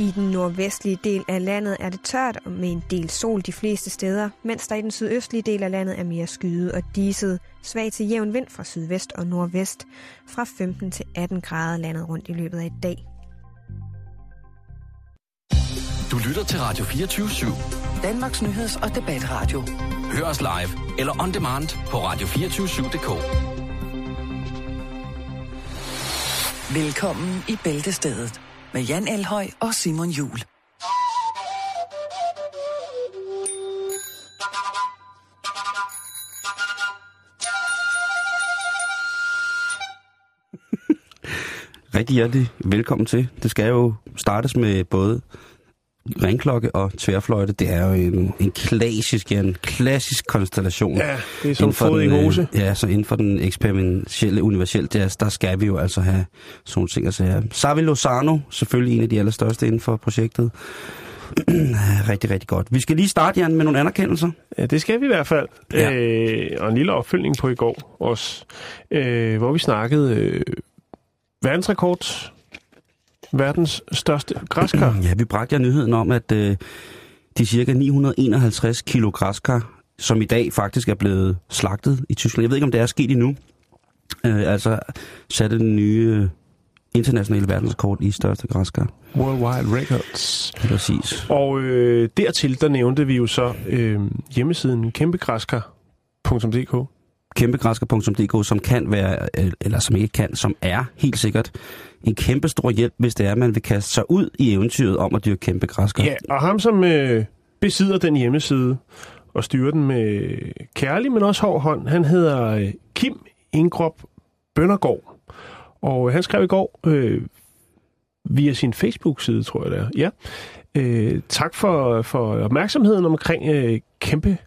I den nordvestlige del af landet er det tørt og med en del sol de fleste steder, mens der i den sydøstlige del af landet er mere skyet og diset, svag til jævn vind fra sydvest og nordvest, fra 15 til 18 grader landet rundt i løbet af i dag. Du lytter til Radio 24 /7. Danmarks nyheds- og debatradio. Hør os live eller on demand på radio247.dk. Velkommen i Bæltestedet med Jan Elhøj og Simon Jul. Rigtig hjertelig velkommen til. Det skal jo startes med både ringklokke og tværfløjte. Det er jo en, en klassisk, ja, en klassisk konstellation. Ja, det er som fod i den, øh, hose. Ja, så inden for den eksperimentelle universelle jazz, der skal vi jo altså have sådan ting at sige. Savi Lozano, selvfølgelig en af de allerstørste inden for projektet. rigtig, rigtig godt. Vi skal lige starte, Jan, med nogle anerkendelser. Ja, det skal vi i hvert fald. Ja. Øh, og en lille opfølgning på i går også, øh, hvor vi snakkede øh, verdensrekord, verdens største græskar. Ja, vi bragte jer nyheden om, at øh, de cirka 951 kilo græskar, som i dag faktisk er blevet slagtet i Tyskland. Jeg ved ikke, om det er sket endnu. Øh, altså satte den nye øh, internationale verdensrekord i største græskar. Worldwide Records. Præcis. Og øh, dertil, der nævnte vi jo så øh, hjemmesiden kæmpegræskar.dk. Kæmpegræsker.dk, som kan være, øh, eller som ikke kan, som er helt sikkert en kæmpe stor hjælp, hvis det er, at man vil kaste sig ud i eventyret om at dyrke kæmpegræskar. Ja, og ham som øh, besidder den hjemmeside og styrer den med kærlig, men også hård hånd, han hedder øh, Kim Ingrop Bøndergaard. Og han skrev i går øh, via sin Facebook-side, tror jeg det er. Ja. Øh, tak for, for opmærksomheden omkring øh, kæmpe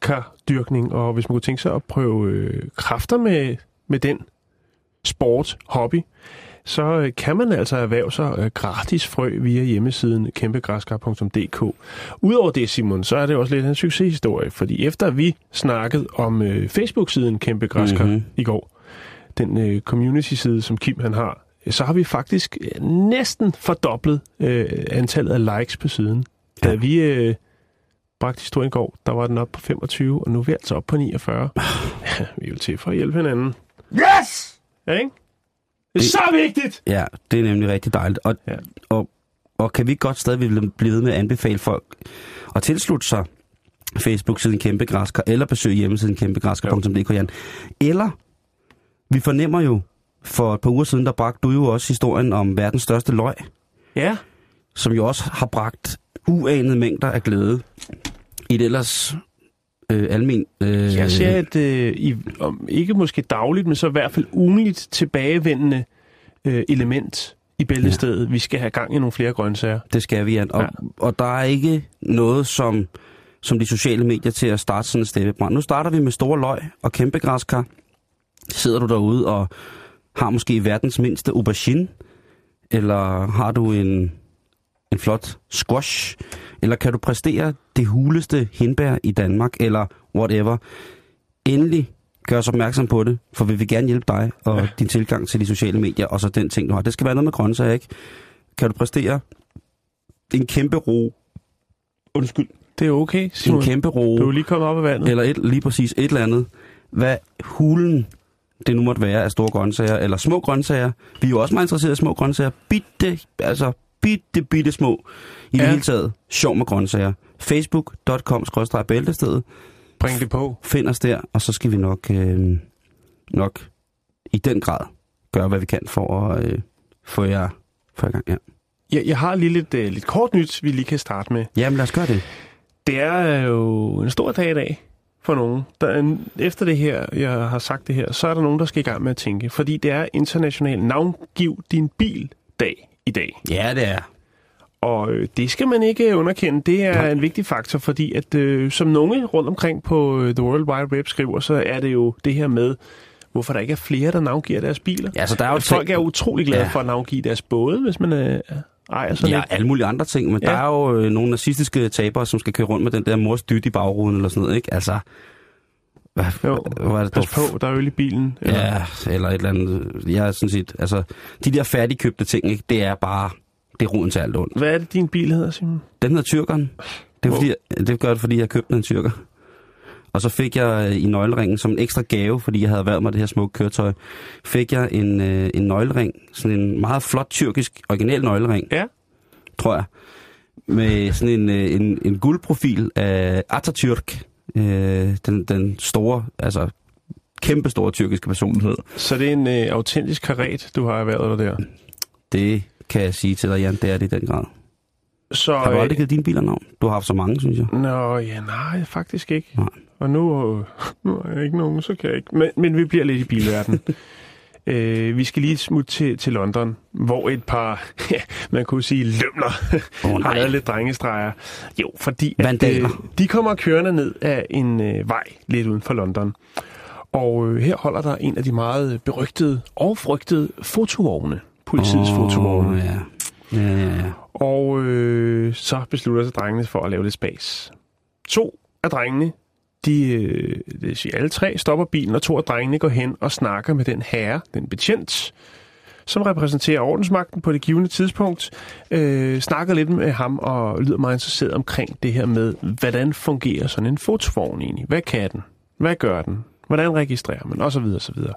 græskardyrkning, og hvis man kunne tænke sig at prøve øh, kræfter med, med den sport, hobby, så øh, kan man altså erhverve sig øh, gratis frø via hjemmesiden kæmpegræskar.dk. Udover det, Simon, så er det også lidt en succeshistorie, fordi efter vi snakkede om øh, Facebook-siden Kæmpe Græskar Mhm. mm-hmm. i går, den øh, community-side, som Kim han har, så har vi faktisk øh, næsten fordoblet øh, antallet af likes på siden. Da Ja. vi øh, bragte historien i går, der var den op på 25, og nu er vi altså op på 49. Ja, vi er jo til for at hjælpe hinanden. Yes! Ja, ikke? Det er Det- så vigtigt! Ja, det er nemlig rigtig dejligt. Og, Ja. ja. og, og kan vi godt stadig blive ved med at anbefale folk at tilslutte sig Facebook-siden Kæmpe Græsker, eller besøge hjemmesiden kæmpegræsker.dk, Jan. Eller, vi fornemmer jo, for et par uger siden, der bragte du jo også historien om verdens største løg, Ja. som jo også har bragt uanede mængder af glæde i et ellers øh, almen... Øh, Jeg ser et, øh, i, om, ikke måske dagligt, men så i hvert fald ugenligt tilbagevendende øh, element i bæltestedet. Ja. Vi skal have gang i nogle flere grøntsager. Det skal vi, Jan. Og, Ja. ja. og der er ikke noget som, som de sociale medier til at starte sådan en steppebrand. Nu starter vi med store løg og kæmpe græskar. Sidder du derude og har måske verdens mindste aubergine, eller har du en, en flot squash, eller kan du præstere det huleste hindbær i Danmark, eller whatever. Endelig gør os opmærksom på det, for vi vil gerne hjælpe dig og Ja. din tilgang til de sociale medier, og så den ting, du har. Det skal være noget med grøntsager, ikke? Kan du præstere en kæmpe ro, undskyld, Det er okay, Simon. en kæmpe ro, Du er lige kommet op af vandet. eller et, lige præcis et eller andet, hvad hulen det nu måtte være af store grøntsager, eller små grøntsager. Vi er jo også meget interesserede i små grøntsager. Bitte, altså bitte, bitte små. I ja. Det hele taget, sjov med grøntsager. Facebook.com-bæltestedet. Bring det på. Find os der, og så skal vi nok, øh, nok i den grad gøre, hvad vi kan for at øh, få jer for i gang. Ja. Jeg, jeg har lige lidt, øh, lidt kort nyt, vi lige kan starte med. Jamen lad os gøre det. Det er jo en stor dag i dag for nogen. Der er efter det her, jeg har sagt det her, så er der nogen, der skal i gang med at tænke. Fordi det er international navngiv din bil-dag i dag. Ja, det er. Og øh, det skal man ikke underkende. Det er Nej. en vigtig faktor, fordi at øh, som nogle rundt omkring på øh, The World Wide Web skriver, så er det jo det her med, hvorfor der ikke er flere, der navngiver deres biler. Ja, så der er jo At folk er utrolig glade Ja. for at navngive deres både, hvis man øh, ejer sådan Ja, et. alle mulige andre ting, men ja. der er jo øh, nogle nazistiske tabere, som skal køre rundt med den der mors dyt i bagruden eller sådan noget, ikke? Altså, hvad, Jo, hvad er det Pas dog? på, der er øl i bilen. Ja, eller et eller andet. Jeg er sådan set, altså, de der færdigkøbte ting, ikke? Det er bare Det er roden til alt ondt. Hvad er det, din bil hedder, Simon? Den hedder Tyrkeren. Det, er, Hvor? fordi, det gør det, fordi jeg købte en tyrker. Og så fik jeg øh, i nøgleringen som en ekstra gave, fordi jeg havde været med det her smukke køretøj, fik jeg en, øh, en nøglering, sådan en meget flot tyrkisk, original nøglering, Ja. tror jeg, med sådan en, øh, en, en guldprofil af Atatürk, øh, den, den store, altså kæmpe store tyrkiske personlighed. Så det er en øh, autentisk karet, du har erhvervet dig der. Det kan jeg sige til dig, Jan, det er det i den grad. Så, Har du øh, aldrig givet dine biler navn? Du har haft så mange, synes jeg. Nå, ja, nej, faktisk ikke. Nej. Og nu, øh, nu er jeg ikke nogen, så kan jeg ikke. Men, men vi bliver lidt i bilverdenen. øh, vi skal lige smutte til, til London, hvor et par, ja, man kunne sige, lømler Åh, har lavet lidt drengestreger. Jo, fordi at, Vandaler. øh, de kommer kørende ned af en øh, vej lidt uden for London. Og øh, her holder der en af de meget berygtede og frygtede fotovogne. Politiets oh, fotovogne. ja. Ja, ja, ja. Og øh, så beslutter sig drengene for at lave lidt spas. To af drengene, de, øh, det vil sige alle tre, stopper bilen, og to af drengene går hen og snakker med den herre, den betjent, som repræsenterer ordensmagten på det givende tidspunkt, øh, snakker lidt med ham og lyder meget interesseret omkring det her med, hvordan fungerer sådan en fotovogn egentlig? Hvad kan den? Hvad gør den? Hvordan registrerer man? Og så videre, og så videre.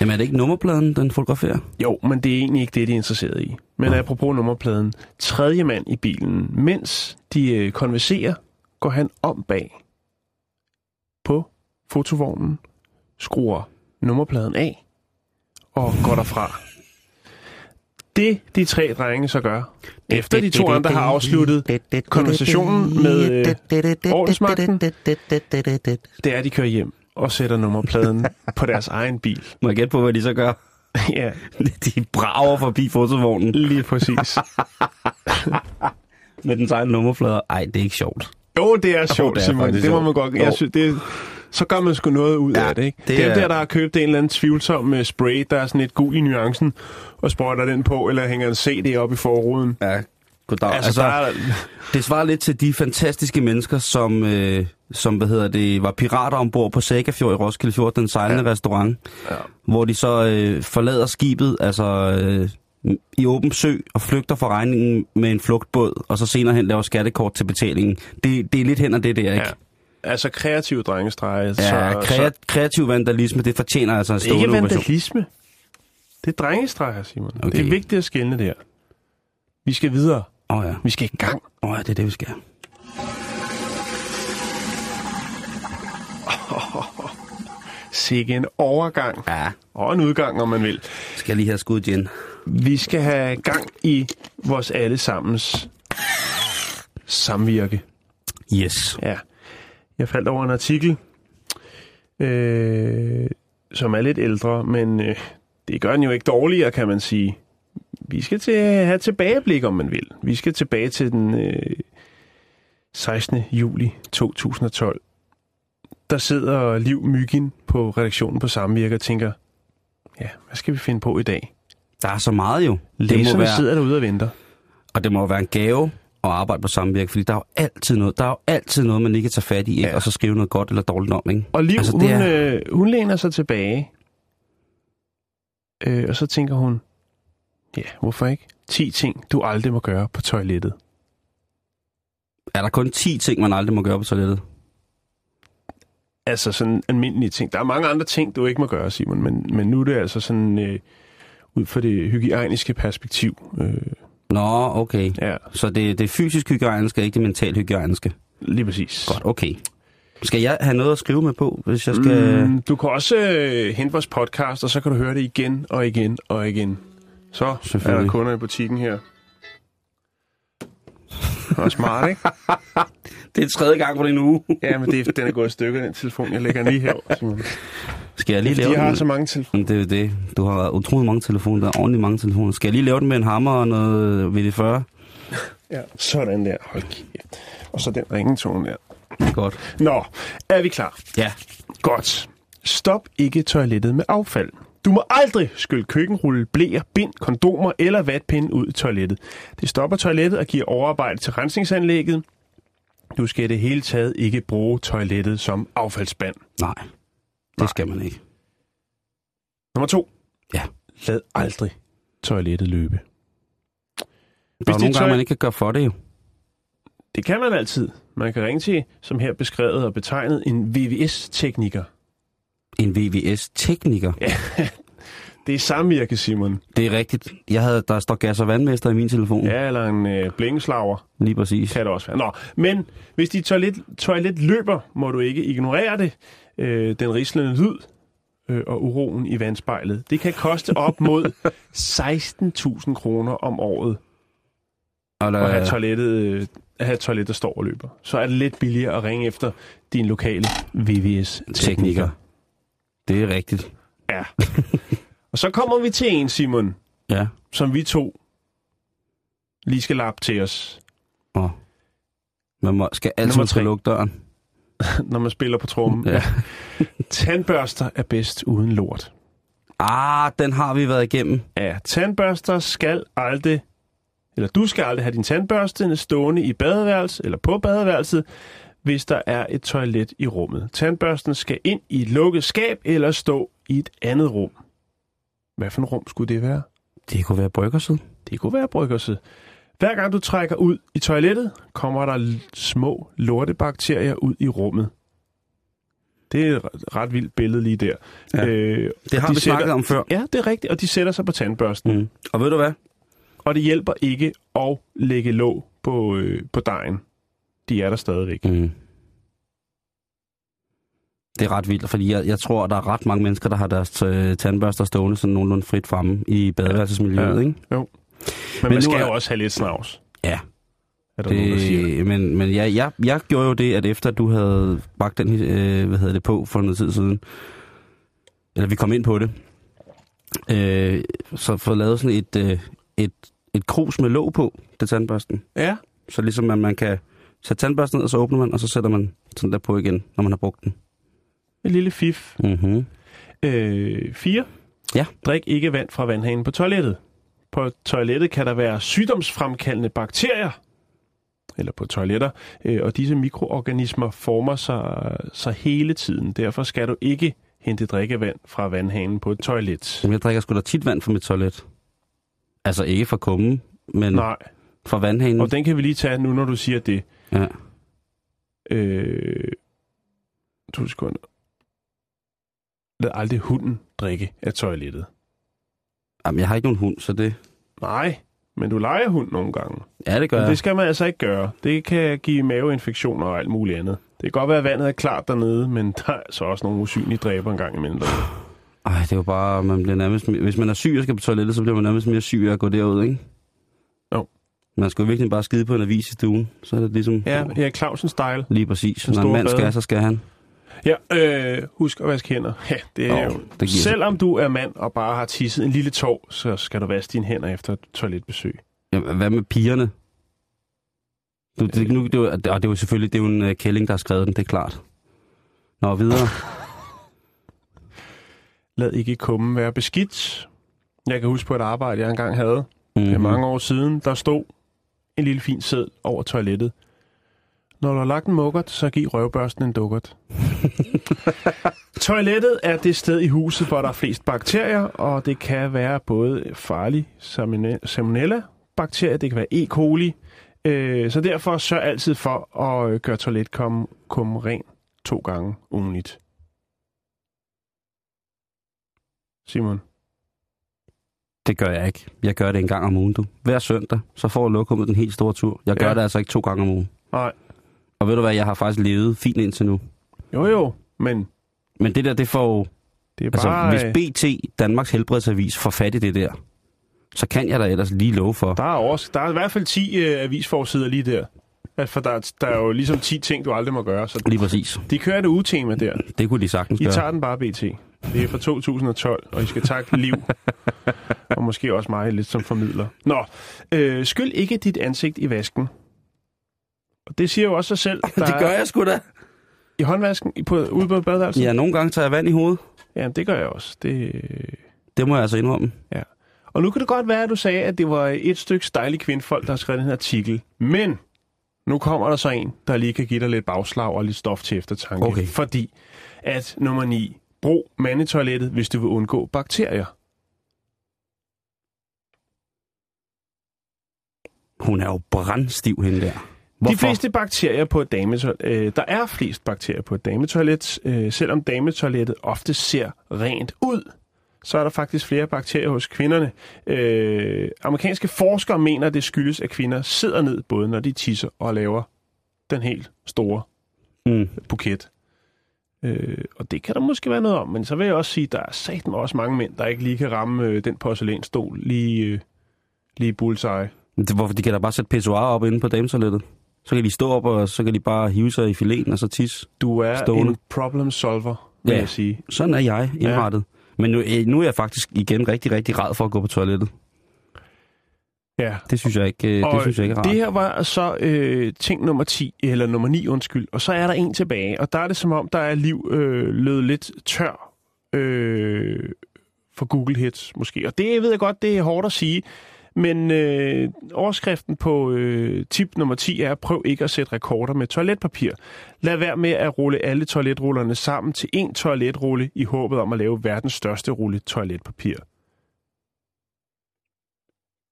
Jamen er det ikke nummerpladen, den fotograferer? Jo, men det er egentlig ikke det, de er interesseret i. Men apropos nummerpladen, tredje mand i bilen, mens de øh, konverserer, går han om bag på fotovognen, skruer nummerpladen af og går derfra. Det, de tre drenge så gør, efter de to andre har afsluttet konversationen med øh, ordensmagten, det er, at de kører hjem og sætter nummerpladen på deres egen bil. Må jeg gætte på, hvad de så gør? ja, De brager forbi fotovognen lige præcis. med den egen nummerflader. Ej, det er ikke sjovt. Jo, det er sjovt, det er Simon. Det må man godt. Jeg synes, det, så gør man sgu noget ud Ja, af det, ikke? det er er- der, der har købt en eller anden tvivlsom øh, spray, der er sådan lidt gul i nuancen, og sprøjter den på, eller hænger en CD op i forruden. Ja, goddag. Altså, Altså, der er, det svarer lidt til de fantastiske mennesker, som, øh, som hvad hedder det, var pirater ombord på Sagafjord i Roskilde Fjord, den sejlende ja. restaurant, Ja. hvor de så øh, forlader skibet, altså øh, i åben sø, og flygter fra regningen med en flugtbåd, og så senere hen laver skattekort til betalingen. Det, det er lidt hen ad det der, ikke? ja. Altså kreativ drengestreger. Ja, så, krea- kreativ vandalisme, det fortjener altså en så, stående ikke vandalisme. Det er drengestreger, Simon. Okay. Det er vigtigt at skælne der. Vi skal videre. Åh oh, ja. Vi skal i gang. Åh oh, ja, det er det, vi skal. Sikke en overgang. Ja, Og en udgang, om man vil. skal jeg lige have skud igen. Vi skal have gang i vores allesammens samvirke. Yes. Ja. Jeg faldt over en artikel, øh, som er lidt ældre, men øh, det gør den jo ikke dårligere, kan man sige. Vi skal til have tilbageblik, om man vil. Vi skal tilbage til den øh, 16. juli 2012. Der sidder Liv Myggen på redaktionen på Samvirke og tænker, ja, hvad skal vi finde på i dag? Der er så meget jo. Det må Læserne være, sidder derude og venter. og det må jo være en gave at arbejde på samvirke, fordi der er jo altid noget, der er jo altid noget, man ikke kan tage fat i, ikke? Ja. og så skrive noget godt eller dårligt om, ikke? Og Liv, Altså, det hun, er- øh, hun læner sig tilbage, øh, og så tænker hun, ja, hvorfor ikke? 10 ting, du aldrig må gøre på toilettet. Er der kun 10 ting, man aldrig må gøre på toilettet? Altså sådan almindelige ting. Der er mange andre ting, du ikke må gøre, Simon, men, men nu er det altså sådan øh, ud fra det hygiejniske perspektiv. Øh, Nå, okay. ja, Så det, det fysisk hygiejniske, ikke det mentalt hygiejniske. lige præcis. Godt, okay. Skal jeg have noget at skrive med på, hvis jeg skal... Mm. Du kan også øh, hente vores podcast, og så kan du høre det igen og igen og igen. Så er der kunder i butikken her. Det er smart, ikke? Det er tredje gang på den uge. Ja, men det, den er gået i stykker, den telefon. Jeg lægger den lige her. Skal jeg lige lave De har den? så mange telefoner. Det er det. Du har utrolig mange telefoner. Der er ordentligt mange telefoner. Skal jeg lige lave den med en hammer og noget VD40? Ja, sådan der. Hold kæft. Og så den ringetone der. Det er godt. Nå, er vi klar? Ja. Godt. Stop ikke toilettet med affald. Du må aldrig skylle køkkenrulle, blæer, bind, kondomer eller vatpinde ud i toilettet. Det stopper toilettet og giver overarbejde til rensningsanlægget. Du skal i det hele taget ikke bruge toilettet som affaldsspand. Nej, det skal man ikke. Nummer to. Ja. Lad aldrig toilettet løbe. Der er nogle gange, man ikke kan gøre for det jo. Det kan man altid. Man kan ringe til, som her beskrevet og betegnet, en VVS-tekniker. En VVS-tekniker. Ja. Det er samvirke, Simon. Det er rigtigt. Jeg havde, der står gas- og vandmester i min telefon. Ja. Eller en øh, blinkeslager Lige præcis. kan det også være. Nå, men hvis dit toilet, toilet løber, må du ikke ignorere det. Øh, den rislende lyd øh, og uroen i vandspejlet. Det kan koste op mod 16.000 kroner om året Og der, at have toilettet, øh, at have et toilet, der står og løber. Så er det lidt billigere at ringe efter din lokale VVS-tekniker. Det er rigtigt. Ja. og så kommer vi til en, Simon, Ja. som vi to lige skal lappe til os, Og man må, skal altid skal lukke døren. når man spiller på trummen. Ja. Tandbørster er bedst uden lort. Ah, den har vi været igennem. Ja, tandbørster skal aldrig, eller du skal aldrig have din tandbørste stående i badeværelset eller på badeværelset, hvis der er et toilet i rummet. Tandbørsten skal ind i et lukket skab eller stå i et andet rum. Hvad for et rum skulle det være? Det kunne være bryggersid. Det kunne være bryggerset. Hver gang du trækker ud i toilettet, kommer der små lortebakterier ud i rummet. Det er et ret- vildt billede lige der. Ja. Øh, Det har de vi snakket om før. Ja, det er rigtigt, og de sætter sig på tandbørsten. Mm. Og ved du hvad? Og det hjælper ikke at lægge låg på, øh, på dejen. De er der stadigvæk. Mm. Det er ret vildt, fordi jeg, jeg tror, der er ret mange mennesker, der har deres øh, tandbørster stående sådan nogenlunde frit fremme i badeværelsesmiljøet, Ja. ikke? Men, men Men man skal er- jo også have lidt snavs. Ja. Er der nogen, der siger. Det, men men ja, jeg, jeg gjorde jo det, at efter du havde bagt den øh, hvad hedder det, på for noget tid siden, eller vi kom ind på det, øh, så fået lavet sådan et, øh, et, et krus med låg på til tandbørsten. Ja, Så ligesom at man kan sætte tandbørsten ned, og så åbner man, og så sætter man sådan der på igen, når man har brugt den. en lille fif. Mm-hmm. Øh, 4. Ja. Drik ikke vand fra vandhanen på toilettet. På toilettet kan der være sygdomsfremkaldende bakterier, eller på toiletter, øh, og disse mikroorganismer former sig, sig hele tiden. Derfor skal du ikke hente drikkevand fra vandhanen på et toilet. Jamen, jeg drikker sgu da tit vand fra mit toilet. Altså ikke fra kummen, men Nej, fra vandhanen. og den kan vi lige tage nu, når du siger det. Ja. Øh, to sekunder. Lad aldrig hunden drikke af toilettet. Jamen, jeg har ikke nogen hund, så det... Nej, men du leger hund nogle gange. Ja, det gør Men jeg. det skal man altså ikke gøre. Det kan give maveinfektioner og alt muligt andet. Det kan godt være, at vandet er klart dernede, men der er så også nogle usynlige dræber en gang imellem. Ej, det er jo bare, man bliver nærmest... Hvis man er syg og skal på toilettet, så bliver man nærmest mere syg af at gå derud, ikke? Man skal jo virkelig bare skide på en avis i stuen. Så er det ligesom... Ja, Erik Clausen-style. Lige præcis. Når en mand skal, så skal han. Ja, øh, husk at vaske hænder. Ja, det er Jo, jo... det giver sig. Selvom du er mand og bare har tisset en lille tår, så skal du vaske dine hænder efter et toiletbesøg. Ja, hvad med pigerne? Du, det, nu, det, er og det er jo selvfølgelig det er jo en uh, kælling, der har skrevet den, det er klart. Nå, videre. Lad ikke kummen være beskidt. Jeg kan huske på et arbejde, jeg engang havde. Mm. Det er mange år siden, der stod en lille fin sæd over toilettet. Når du har lagt en mukkert, så giv røvbørsten en dukkert. Toilettet er det sted i huset, hvor der er flest bakterier, og det kan være både farlig salmonella- salmonella-bakterier, det kan være E. coli. Øh, så derfor sørg altid for at øh, gøre toiletkummen kummen ren to gange ugenligt. Simon. Det gør jeg ikke. Jeg gør det en gang om ugen, du. Hver søndag, så får lokummet den helt store tur. Jeg gør Ja. det altså ikke to gange om ugen. Nej. Og ved du hvad, jeg har faktisk levet fint indtil nu. Jo jo, men Men det der, det får det er Altså, bare... øh, hvis BT, Danmarks Helbredsavis, får fat i det der, så kan jeg da ellers lige love for. Der er, også, der er i hvert fald 10 øh, avisforsider lige der. At For der, er- der er jo ligesom 10 ting, du aldrig må gøre. Så Lige præcis. de kører et ugetema der. Det kunne de sagtens I gøre. tager den bare, BT. Det er fra 2012, og I skal takke liv. og måske også mig lidt som formidler. Nå, øh, skyld ikke dit ansigt i vasken. Og det siger jo også sig selv. Der det gør jeg sgu da. I håndvasken i- på, ude på badeværelset? Ja, nogle gange tager jeg vand i hovedet. ja, det gør jeg også. Det, Det må jeg altså indrømme. Og nu kan det godt være, at du sagde, at det var et stykke stejlige kvindfolk, der har skrevet den her artikel. Men nu kommer der så en, der lige kan give dig lidt bagslag og lidt stof til eftertanke. Okay. Fordi at nummer 9. Brug mandetoilettet, hvis du vil undgå bakterier. Hun er jo brandstiv, hende der. De fleste bakterier på et dametoilet, øh, der er flest bakterier på et dametoilet, øh, selvom dametoilettet ofte ser rent ud, så er der faktisk flere bakterier hos kvinderne. Øh, amerikanske forskere mener, at det skyldes, at kvinder sidder ned, både når de tisser og laver den helt store Mm. buket. Øh, og det kan der måske være noget om, men så vil jeg også sige, at der er satme også mange mænd, der ikke lige kan ramme øh, den porcelænsstol lige, øh, lige bullseye. Det, hvorfor de kan da bare sætte pissoir op inde på dametoilettet. Så kan de stå op, og så kan de bare hive sig i fileten og så tisse. Du er Stående. en problem solver, vil Ja. jeg sige. Sådan er jeg indrettet. Ja. Men nu, øh, nu er jeg faktisk igen rigtig, rigtig rad for at gå på toilettet. Ja. Det synes jeg ikke, øh, det Og synes jeg ikke er rart. det her var så øh, ting nummer 10, eller nummer 9, undskyld. Og så er der en tilbage, og der er det som om, der er liv øh, lød lidt tør øh, for Google Hits måske. Og det ved jeg godt, det er hårdt at sige. Men øh, overskriften på øh, tip nummer 10 er, prøv ikke at sætte rekorder med toiletpapir. Lad være med at rulle alle toiletrullerne sammen til en toiletrulle i håbet om at lave verdens største rulle toiletpapir.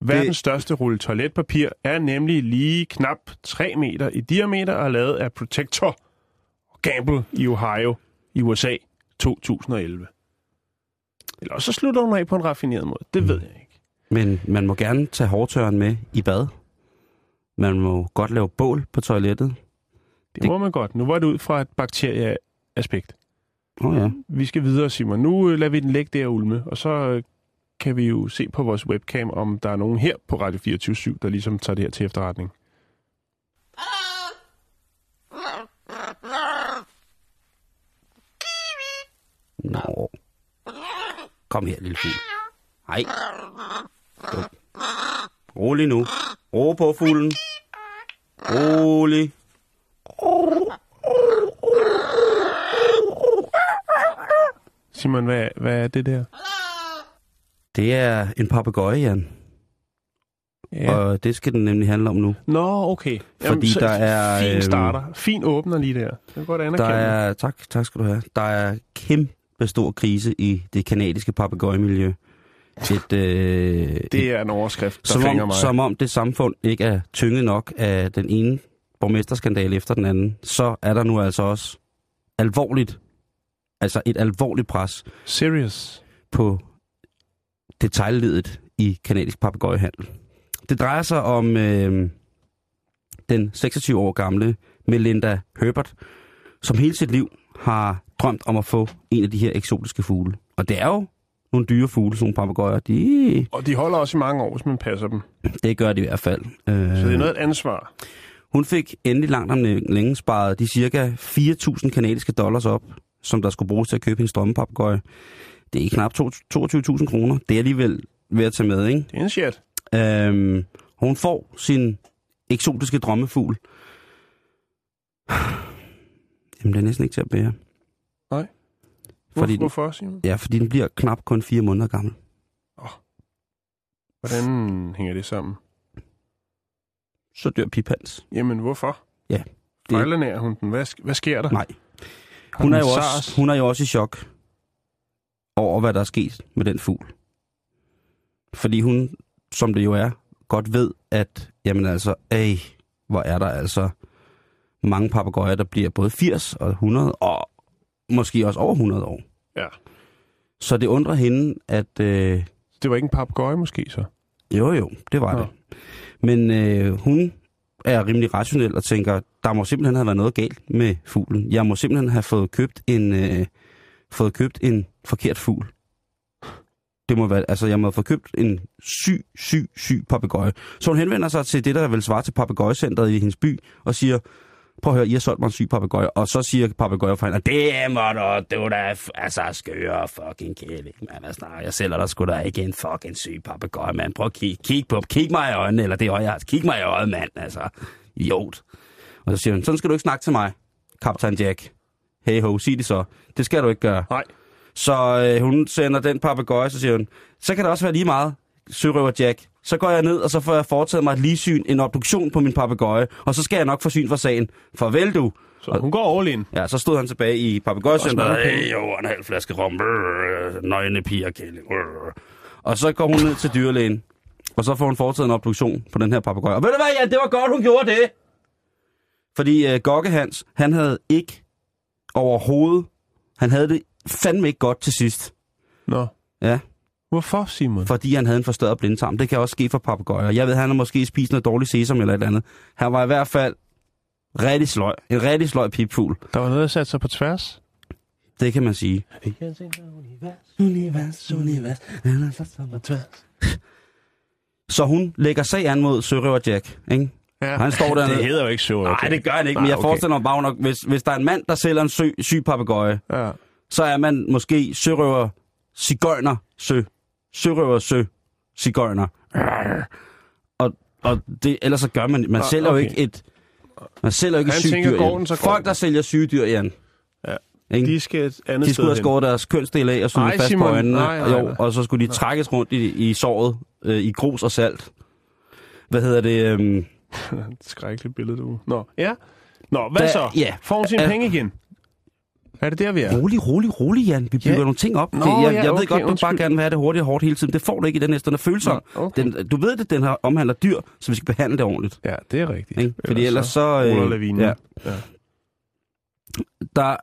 Verdens største rulle toiletpapir er nemlig lige knap 3 meter i diameter og lavet af Protector Gamble i Ohio i USA 2011. Eller også så slutter hun af på en raffineret måde. Det ved jeg ikke. Men man må gerne tage hårtørren med i bad. Man må godt lave bål på toilettet. Det, Det- må man godt. Nu var det ud fra et bakterieaspekt. Oh, ja. Vi skal videre, Simon. Nu øh, lader vi den ligge der ulme, og så øh, kan vi jo se på vores webcam, om der er nogen her på Radio 24 der ligesom tager det her til efterretning. Nå. Kom her, lille fugl. Hej. Rolig nu. Ro på fuglen. Rolig. Simon, hvad, hvad er det der? Det er en papegøje, Jan. Ja. Og det skal den nemlig handle om nu. Nå, okay. Fordi så der er, Fin øhm, starter. Fin åbner lige der. Det kan godt Der anerkende. er, tak, tak skal du have. Der er kæmpe stor krise i det kanadiske papegøjemiljø. Et, øh, Det er en overskrift, der som, om, mig. som om det samfund ikke er tynget nok af den ene borgmesterskandale efter den anden, så er der nu altså også alvorligt, altså et alvorligt pres Serious. på detaljledet i kanadisk papegøjehandel. Det drejer sig om øh, den 26 år gamle Melinda Herbert, som hele sit liv har drømt om at få en af de her eksotiske fugle. Og det er jo nogle dyre fugle, sådan nogle papegøjer. De, Og de holder også i mange år, hvis man passer dem. det gør de i hvert fald. Øh, Så det er noget af et ansvar. Hun fik endelig langt om længe sparet de cirka 4.000 kanadiske dollars op, som der skulle bruges til at købe hendes drømmepapegøje. Det er knap to- 22.000 kroner. Det er alligevel ved at tage med, ikke? Det er en shit. Øhm, hun får sin eksotiske drømmefugl. Jamen, det er næsten ikke til at bære. Nej. Fordi Hvorfor, Simon? ja, fordi den bliver knap kun fire måneder gammel. Hvordan hænger det sammen? Så dør Pipans. Jamen, hvorfor? Ja, det- Fejlernærer hun den? Hvad, hvad sker der? Nej. Hun er, jo også, hun er jo også i chok over, hvad der er sket med den fugl. Fordi hun, som det jo er, godt ved, at jamen altså, ej, hvor er der altså mange papegøjer, der bliver både 80 og 100, og måske også over 100 år. Ja. Så det undrer hende, at øh, Det var ikke en papegøje måske, så? jo jo, det var Nå. det. Men øh, hun er rimelig rationel og tænker, der må simpelthen have været noget galt med fuglen. Jeg må simpelthen have fået købt en, øh, fået købt en forkert fugl. Det må være, altså jeg må have fået købt en syg, syg, syg papegøje. Så hun henvender sig til det, der vil svare til papegøjecentret i hendes by, og siger, prøv at høre, I har solgt mig en syg papegøje. Og så siger papegøjeforhandler, det må du, du da, altså skøre fucking kæling, mand. Altså, nej, jeg sælger dig sgu da ikke en fucking syg papegøje, mand. Prøv at kigge, kig på, kig mig i øjnene, eller det øje, jeg har. Kig mig i øjet, mand, altså. Idiot. Og så siger hun, sådan skal du ikke snakke til mig, kaptajn Jack. Hey ho, sig det så. Det skal du ikke gøre. Nej. Så øh, hun sender den papegøje, så siger hun, så kan det også være lige meget, sørøver Jack. Så går jeg ned, og så får jeg foretaget mig et ligesyn, en obduktion på min papegøje, og så skal jeg nok få syn for sagen. Farvel du. Så hun går all in. Ja, så stod han tilbage i papegøjecenteret. Hey, jo, en halv flaske rom. Nøgne piger, kælling. Og så går hun ned til dyrlægen. Og så får hun foretaget en obduktion på den her papegøje. Og ved du hvad, ja, det var godt, hun gjorde det. Fordi øh, Gokke Hans, han havde ikke overhovedet, han havde det fandme ikke godt til sidst. Nå. Ja, Hvorfor, Simon? fordi han havde en forstørret blindtarm. Det kan også ske for papegøjer. Jeg ved, han har måske spist noget dårligt sesam eller et eller andet. Han var i hvert fald rigtig sløj. En rigtig sløj pipfugl. Der var noget, der satte sig på tværs. Det kan man sige. Univers, univers, han har sat sig på tværs. Så hun lægger sag an mod Sørøver Jack, ikke? Ja. Han står dernede. Det hedder jo ikke så. Nej, det gør han ikke, Nej, men jeg okay. forestiller mig bare nok, hvis, hvis der er en mand, der sælger en syg, syg papegøje, Ja. Så er man måske sørøver cigøjner sø. Sørøver sø cigøjner. Og, og det, ellers så gør man, man Ah, sælger jo okay. ikke et, man sælger jo ikke Han tænker, dyr. går Jan. den, så Folk, der sælger syge dyr, Jan. Ja. Ikke? De skal et andet De skulle have skåret deres kønsdel af og Nej, fast Simon. på øjnene. Nej, nej, jo, nej. og så skulle de trækkes rundt i, i såret øh, i grus og salt. Hvad hedder det? Øhm, skrækkeligt billede, du. Nå, ja. Nå, hvad Da- så? ja. Får hun sine Øh, penge igen? Er det der, vi er? rolig, rolig, rolig, Jan. Vi bygger Ja. nogle ting op. Nå, det, jeg, ja, jeg ved okay, godt, du bare undskyld. gerne vil have det hurtigt og hårdt hele tiden. Det får du ikke i den næste. Den er følsom. Nå, okay. Den, du ved det, den her omhandler dyr, så vi skal behandle det ordentligt. Ja, det er rigtigt. Ikke? Fordi ellers så... ruller lavinen. ja, Ja. der,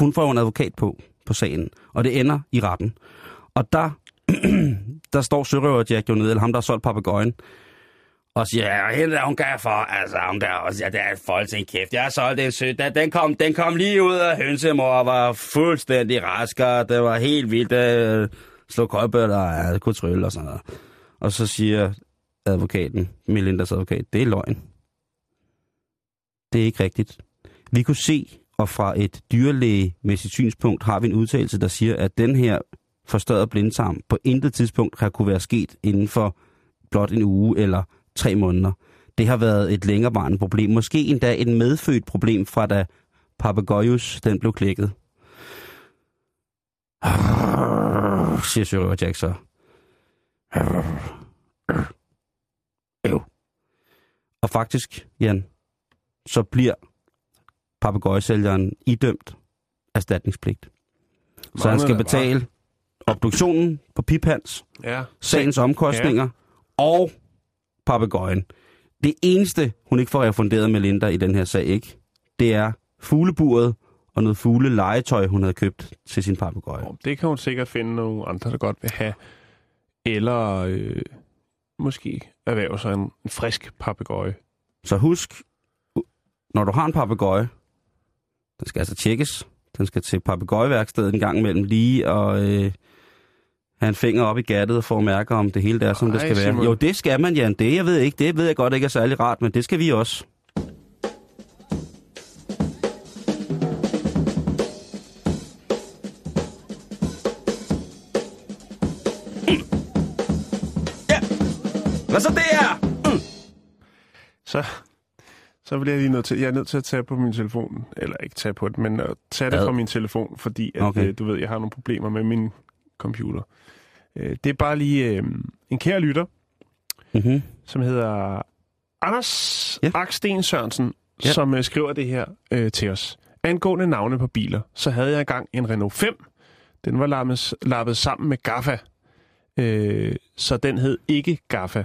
hun får jo en advokat på, på sagen, og det ender i retten. Og der, der står Sørøver Jack jo nede, eller ham, der har solgt papegøjen, og siger, ja, hende der, hun gav for, altså, hun gav og siger, det er folk til en kæft. Jeg solgte den sø, den, den, kom, den kom lige ud af hønsemor og var fuldstændig rask, og det var helt vildt, det øh, slog køjbøtter, og ja, kunne trylle og sådan noget. Og så siger advokaten, Melindas advokat, det er løgn. Det er ikke rigtigt. Vi kunne se, og fra et dyrlægemæssigt synspunkt har vi en udtalelse, der siger, at den her forstørrede blindtarm på intet tidspunkt har kunne være sket inden for blot en uge eller tre måneder. Det har været et længerevarende problem. Måske endda et medfødt problem fra da Papagøjus den blev klækket. Siger Sørøver Jack så. Øv. Og faktisk, Jan, så bliver papegøjesælgeren idømt erstatningspligt. Så han skal betale obduktionen på Piphans, Ja. sagens omkostninger og papegøjen. Det eneste, hun ikke får refunderet med Linda i den her sag, ikke, det er fugleburet og noget fugle legetøj, hun havde købt til sin papegøje. Og Det kan hun sikkert finde nogle andre, der godt vil have. Eller øh, måske erhverve sig en, en frisk papegøje. Så husk, når du har en papegøje, den skal altså tjekkes. Den skal til papegøjeværkstedet en gang imellem lige og øh, have en finger op i gattet for at mærke, om det hele der, er, som det Ej, skal være. Simon. Jo, det skal man, Jan. Det jeg ved ikke. Det ved jeg godt ikke er særlig rart, men det skal vi også. Ja. Hvad så det er? Så, så bliver jeg lige nødt til, jeg er nødt til at tage på min telefon, eller ikke tage på det, men at tage det fra min telefon, fordi at, okay. øh, du ved, jeg har nogle problemer med min computer. Øh, det er bare lige øh, en kære lytter, Mm-hmm. som hedder Anders Ja. Aksten Sørensen, ja. som øh, skriver det her øh, til os. Angående navne på biler, så havde jeg engang en Renault 5. Den var lappet, lappet sammen med Gaffa. Øh, så den hed ikke Gaffa.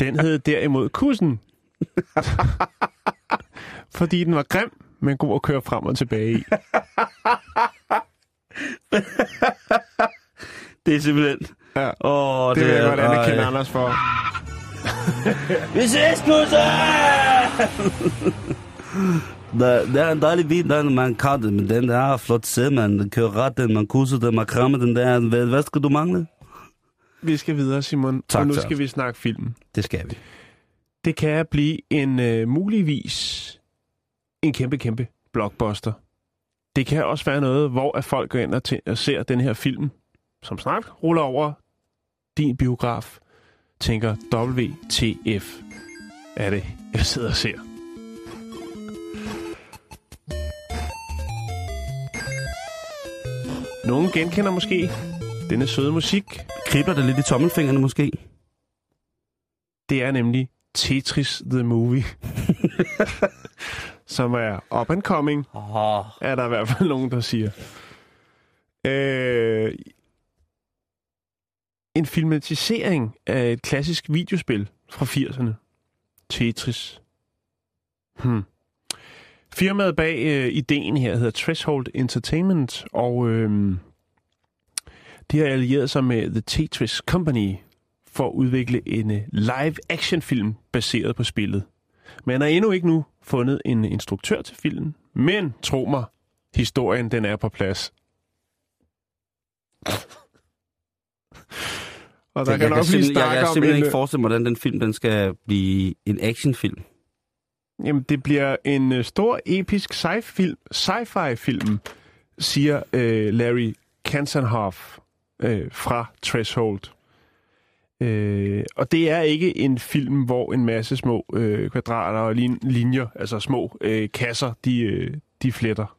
Den hed derimod Kussen. Fordi den var grim, men god at køre frem og tilbage i. Det er simpelthen... Ja. Åh, Det vil jeg godt anerkende. Anders for. Vi ses! Der, der er en dejlig bil, der man kan det, men den der er flot se, man kører ret, den man kusser den, man krammer den der. Hvad, hvad skal du mangle? Vi skal videre, Simon. Tak, og nu tak. skal vi snakke film. Det skal vi. Det kan blive en øh, muligvis en kæmpe, kæmpe blockbuster. Det kan også være noget, hvor at folk går ind og, og ser den her film, som snart ruller over din biograf, tænker WTF er det, jeg sidder og ser. Nogen genkender måske denne søde musik. Kribler det lidt i tommelfingrene måske? Det er nemlig Tetris The Movie. som er up and coming, Oh. er der i hvert fald nogen, der siger. Øh, en filmatisering af et klassisk videospil fra 80'erne. Tetris. Hmm. Firmaet bag øh, ideen her hedder Threshold Entertainment, og øh, de har allieret sig med The Tetris Company for at udvikle en øh, live-action-film baseret på spillet. Man har endnu ikke nu fundet en instruktør til filmen, men tro mig, historien den er på plads. Og der jeg, kan jeg, nok blive simpelthen, jeg, jeg kan simpelthen en, ikke forestille mig, hvordan den film den skal blive en actionfilm. Jamen, det bliver en øh, stor, episk sci-film, sci-fi siger øh, Larry Kansanhoff øh, fra Threshold. Øh, og det er ikke en film, hvor en masse små øh, kvadrater og lin- linjer, altså små øh, kasser, de, øh, de fletter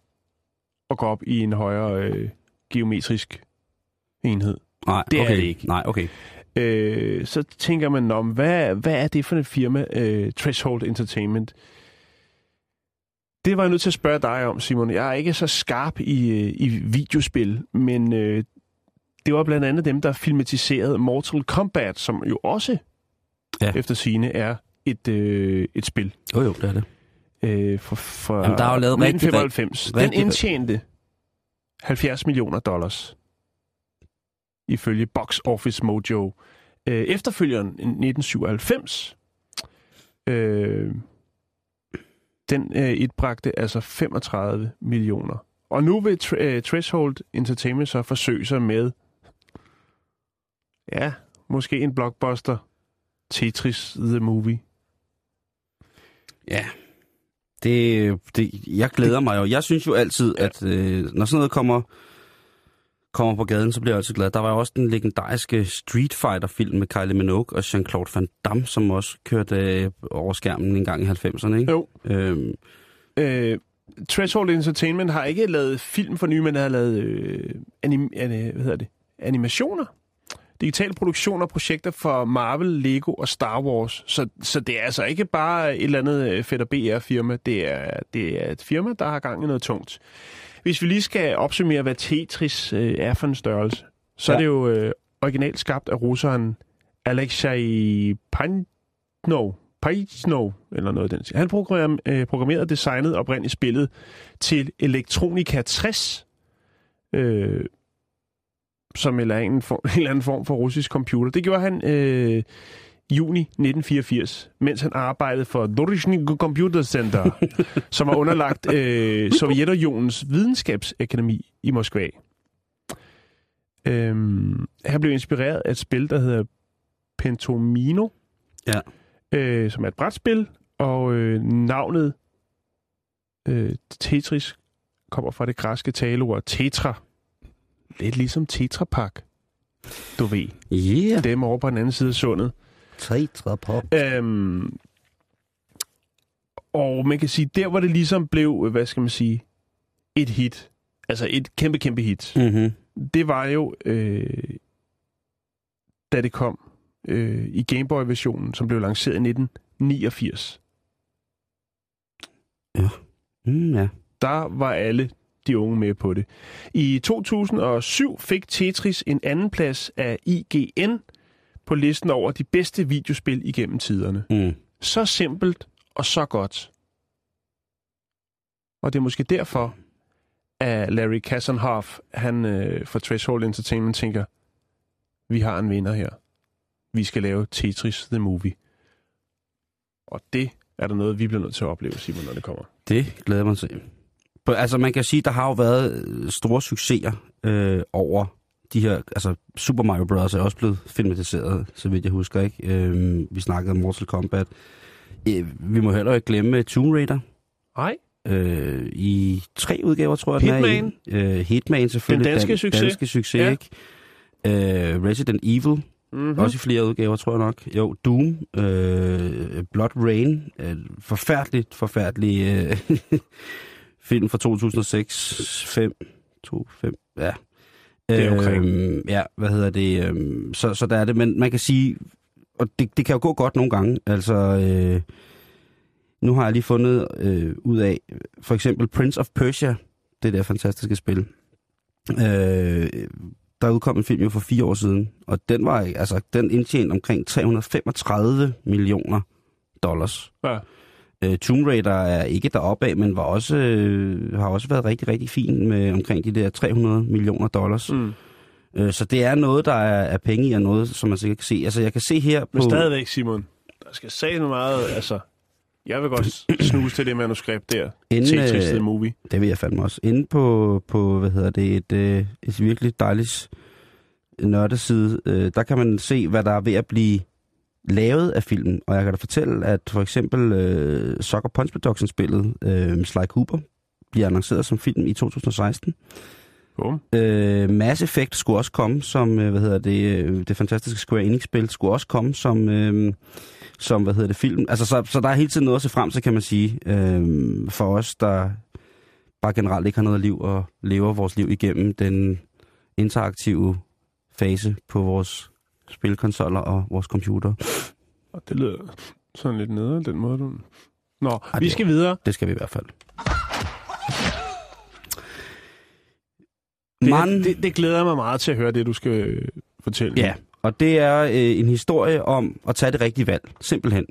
og går op i en højere øh, geometrisk enhed. Nej, Det er okay. det ikke. Nej, okay. Øh, så tænker man om, hvad, hvad er det for en firma, øh, Threshold Entertainment? Det var jeg nødt til at spørge dig om, Simon. Jeg er ikke så skarp i, øh, i videospil, men øh, det var blandt andet dem, der filmatiserede Mortal Kombat, som jo også Ja. efter sine er et, øh, et spil. Jo, jo, det er det. Øh, for, for Jamen, der er jo lavet rigtig, 1995. rigtig- Den rigtig- indtjente 70 millioner dollars, ifølge Box Office Mojo. Øh, efterfølgeren i 1997, øh, den øh, etbragte altså 35 millioner. Og nu vil Tr- øh, Threshold Entertainment så forsøge sig med, ja, måske en blockbuster, Tetris The Movie. Ja. Det, det, jeg glæder mig jo. Jeg synes jo altid, at øh, når sådan noget kommer, kommer på gaden, så bliver jeg altid glad. Der var også den legendariske Street Fighter-film med Kylie Minogue og Jean-Claude Van Damme, som også kørte øh, over skærmen en gang i 90'erne, ikke? Jo. Øhm, Øh, Threshold Entertainment har ikke lavet film for nye, men har lavet øh, anim, an, hvad hedder det? animationer. Digitale produktioner og projekter for Marvel, Lego og Star Wars. Så, så det er altså ikke bare et eller andet øh, fedt BR-firma. Det er, det er et firma, der har gang i noget tungt. Hvis vi lige skal opsummere, hvad Tetris øh, er for en størrelse, så ja. Er det jo øh, originalt skabt af russeren Alexei Panov. Pajno, eller noget den. stil. Han programmerede, øh, programmerede og designede oprindeligt spillet til Electronica 60, øh, som eller en, for, en eller anden form for russisk computer. Det gjorde han øh, juni 1984, mens han arbejdede for Dorishny Computer Center, som var underlagt øh, Sovjetunionens videnskabsakademi i Moskva. Øhm, han blev inspireret af et spil, der hedder Pentomino, Ja. øh, som er et brætspil, og øh, navnet øh, Tetris kommer fra det græske taleord tetra. Lidt ligesom Tetra Pak. Du ved, yeah. dem over på den anden side af sundet. Pop. Øhm, og man kan sige, der hvor det ligesom blev, øh, hvad skal man sige, et hit. Altså et kæmpe, kæmpe hit. Mm-hmm. Det var jo, øh, da det kom øh, i Gameboy-versionen, som blev lanceret i 1989. Mm, ja. Der var alle de unge med på det. I 2007 fik Tetris en anden plads af IGN på listen over de bedste videospil igennem tiderne. Mm. Så simpelt og så godt. Og det er måske derfor, at Larry Kassenhoff, han øh, fra Threshold Entertainment, tænker, vi har en vinder her. Vi skal lave Tetris The Movie. Og det er der noget, vi bliver nødt til at opleve, Simon, når det kommer. Det glæder man til. På- Altså man kan sige, der har jo været øh, store succeser øh, over de her, altså Super Mario Bros. er også blevet filmatiseret, så vidt jeg husker, ikke? Øh, vi snakkede om Mortal Kombat. Øh, vi må heller ikke glemme Tomb Raider. Nej. Øh, I tre udgaver, tror jeg, den Hitman. er i. Øh, Hitman selvfølgelig. Den danske succes. danske succes, ja. ikke? Øh, Resident Evil, Mm-hmm. også i flere udgaver, tror jeg nok. Jo, Doom, øh, Blood Rain, øh, forfærdeligt, forfærdelig øh, film fra 2006, 5, 2, 5, ja. Det er omkring. Øhm, ja, hvad hedder det? Øhm, så, så der er det, men man kan sige, og det, det kan jo gå godt nogle gange, altså... Øh, nu har jeg lige fundet øh, ud af, for eksempel Prince of Persia, det der fantastiske spil. Øh, der udkom en film jo for fire år siden, og den var altså den indtjente omkring 335 millioner dollars. Ja. Øh, Tomb Raider er ikke deroppe af, men var også, øh, har også været rigtig, rigtig fin med omkring de der 300 millioner dollars. Mm. Øh, så det er noget, der er, er penge i, og noget, som man sikkert kan se. Altså, jeg kan se her på... Men stadigvæk, Simon, der skal sige meget, altså... Jeg vil godt snuse til det manuskript der. Inden, til øh, Twisted Movie. Det vil jeg fandme også. Inde på, på hvad hedder det, et, øh, et virkelig dejligt nørdeside, øh, der kan man se, hvad der er ved at blive lavet af filmen. Og jeg kan da fortælle, at for eksempel øh, Sucker Punch Production-spillet øh, Sly Cooper bliver annonceret som film i 2016. Bum. Øh, Mass Effect skulle også komme som, øh, hvad hedder det, øh, det fantastiske Square Enix-spil skulle også komme som, øh, som, hvad hedder det, film. Altså, så, så der er hele tiden noget at se frem til, kan man sige, øh, for os, der bare generelt ikke har noget liv og lever vores liv igennem den interaktive fase på vores spilkonsoller og vores computer. Og det lyder sådan lidt nede, den måde, du... Nå, Ej, vi det- skal videre. Det skal vi i hvert fald. Det, Man, det, det glæder mig meget til at høre det, du skal øh, fortælle. Ja, og det er øh, en historie om at tage det rigtige valg, simpelthen.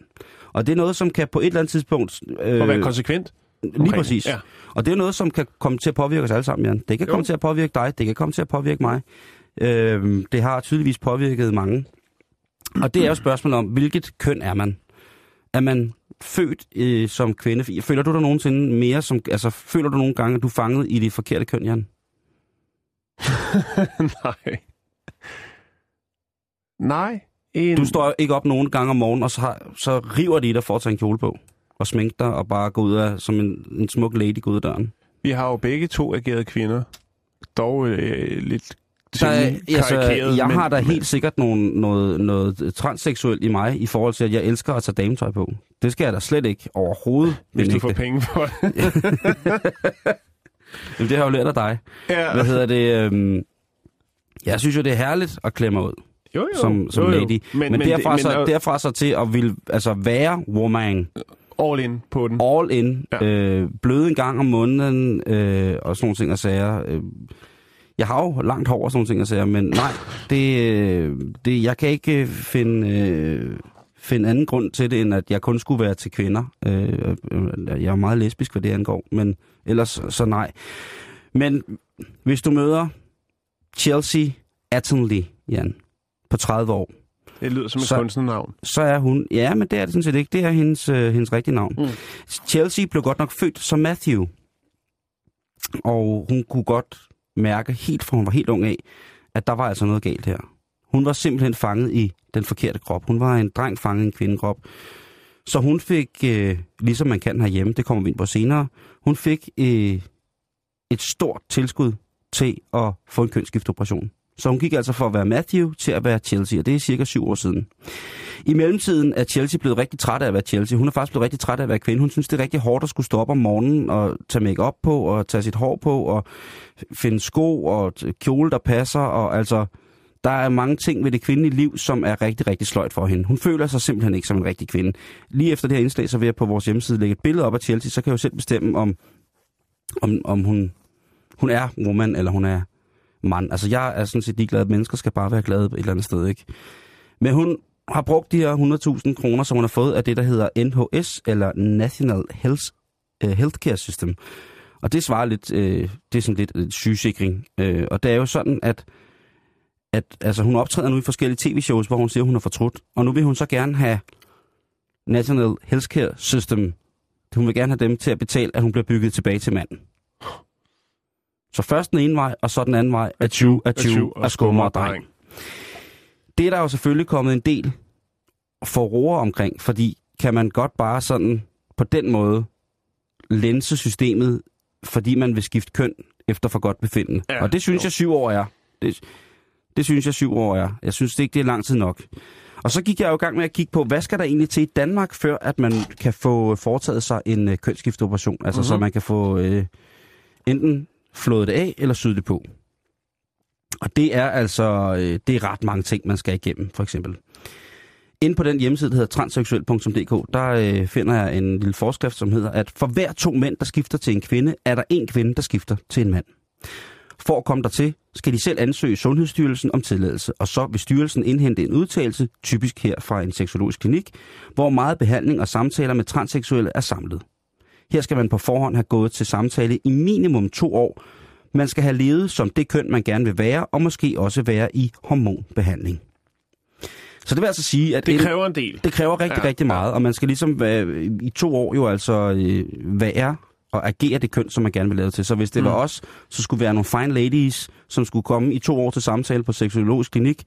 Og det er noget, som kan på et eller andet tidspunkt... Øh, Og være konsekvent. Lige omkring præcis. Ja. Og det er noget, som kan komme til at påvirke os alle sammen, Jan. Det kan Jo. komme til at påvirke dig, det kan komme til at påvirke mig. Øh, det har tydeligvis påvirket mange. Og det er jo spørgsmålet om, hvilket køn er man? Er man født øh, som kvinde? Føler du dig nogensinde mere som... Altså, føler du nogle gange, at du er fanget i det forkerte køn, Jan? Nej. Nej. En... Du står ikke op nogle gange om morgenen, og så, har, så river de i dig for at tage en kjole på. Og sminke dig, og bare gå ud af, som en, en smuk lady gå ud af døren. Vi har jo begge to ageret kvinder. Dog øh, lidt Der temmelig altså, karikeret, jeg men- har da helt sikkert nogle, noget, noget transseksuelt i mig, i forhold til, at jeg elsker at tage dametøj på. Det skal jeg da slet ikke overhovedet Hvis du benægte. får penge for det. Jamen, det har jeg jo lært af dig. ja. Hvad hedder det? Øhm, jeg synes jo, det er herligt at klemme mig ud Jo, jo. som, som jo, jo. lady. Men, men, derfra, det, så, men, derfra så til at vil, altså være woman, all in på den. all in, ja. øh, bløde en gang om måneden, øh, og sådan nogle ting og sager. Øh, jeg har jo langt hår og sådan nogle ting sager, men nej, det, øh, det, jeg kan ikke øh, finde, øh, finde anden grund til det, end at jeg kun skulle være til kvinder. Øh, øh, jeg er meget lesbisk, hvad det angår, men ellers så nej. Men hvis du møder Chelsea Attenley, Jan, på 30 år, Det lyder som et Så- kunstnernavn. så er hun... Ja, men det er det sådan set ikke. Det er hendes, øh, hendes rigtige navn. Mm. Chelsea blev godt nok født som Matthew. Og hun kunne godt mærke, helt fra hun var helt ung af, at der var altså noget galt her. Hun var simpelthen fanget i den forkerte krop. Hun var en dreng fanget i en kvindekrop. Så hun fik, øh, ligesom man kan herhjemme, det kommer vi ind på senere, hun fik øh, et stort tilskud til at få en kønsskiftoperation. Så hun gik altså fra at være Matthew til at være Chelsea, og det er cirka syv år siden. I mellemtiden er Chelsea blevet rigtig træt af at være Chelsea. Hun er faktisk blevet rigtig træt af at være kvinde. Hun synes, det er rigtig hårdt at skulle stå op om morgenen og tage make op på og tage sit hår på og finde sko og kjole, der passer. Og altså, der er mange ting ved det kvindelige liv, som er rigtig, rigtig sløjt for hende. Hun føler sig simpelthen ikke som en rigtig kvinde. Lige efter det her indslag, så vil jeg på vores hjemmeside lægge et billede op af Chelsea, så kan jeg jo selv bestemme, om, om, om hun, hun er woman eller hun er mand. Altså, jeg er sådan set ligeglad. Mennesker skal bare være glade et eller andet sted, ikke? Men hun har brugt de her 100.000 kroner, som hun har fået af det, der hedder NHS, eller National Health, uh, Healthcare System. Og det svarer lidt, øh, det er sådan lidt øh, sygesikring. Øh, og det er jo sådan, at, at altså, hun optræder nu i forskellige tv-shows, hvor hun siger, hun har fortrudt. Og nu vil hun så gerne have National Healthcare System. Hun vil gerne have dem til at betale, at hun bliver bygget tilbage til manden. Så først den ene vej, og så den anden vej. Atju, atju, og skummer og dreng. Det er der jo selvfølgelig kommet en del forroer omkring, fordi kan man godt bare sådan på den måde lense systemet, fordi man vil skifte køn efter for godt befindende. Ja, og det synes jo. jeg syv år er. Det, det synes jeg syv år er. Jeg synes det ikke, det er lang tid nok. Og så gik jeg jo i gang med at kigge på, hvad skal der egentlig til i Danmark, før at man kan få foretaget sig en øh, kønsskifteoperation? Altså mm-hmm. så man kan få øh, enten flået det af eller syet det på. Og det er altså øh, det er ret mange ting, man skal igennem, for eksempel. Inde på den hjemmeside, der hedder transseksuel.dk, der øh, finder jeg en lille forskrift, som hedder, at for hver to mænd, der skifter til en kvinde, er der en kvinde, der skifter til en mand. For at komme dertil, skal de selv ansøge Sundhedsstyrelsen om tilladelse, og så vil styrelsen indhente en udtalelse, typisk her fra en seksologisk klinik, hvor meget behandling og samtaler med transseksuelle er samlet. Her skal man på forhånd have gået til samtale i minimum to år. Man skal have levet som det køn, man gerne vil være, og måske også være i hormonbehandling. Så det vil altså sige, at Det kræver en del. det kræver rigtig, Ja, rigtig meget, og man skal ligesom være, i to år jo altså øh, være og agere det køn, som man gerne vil lave til. Så hvis det mm. var os, så skulle være nogle fine ladies, som skulle komme i to år til samtale på seksologisk klinik,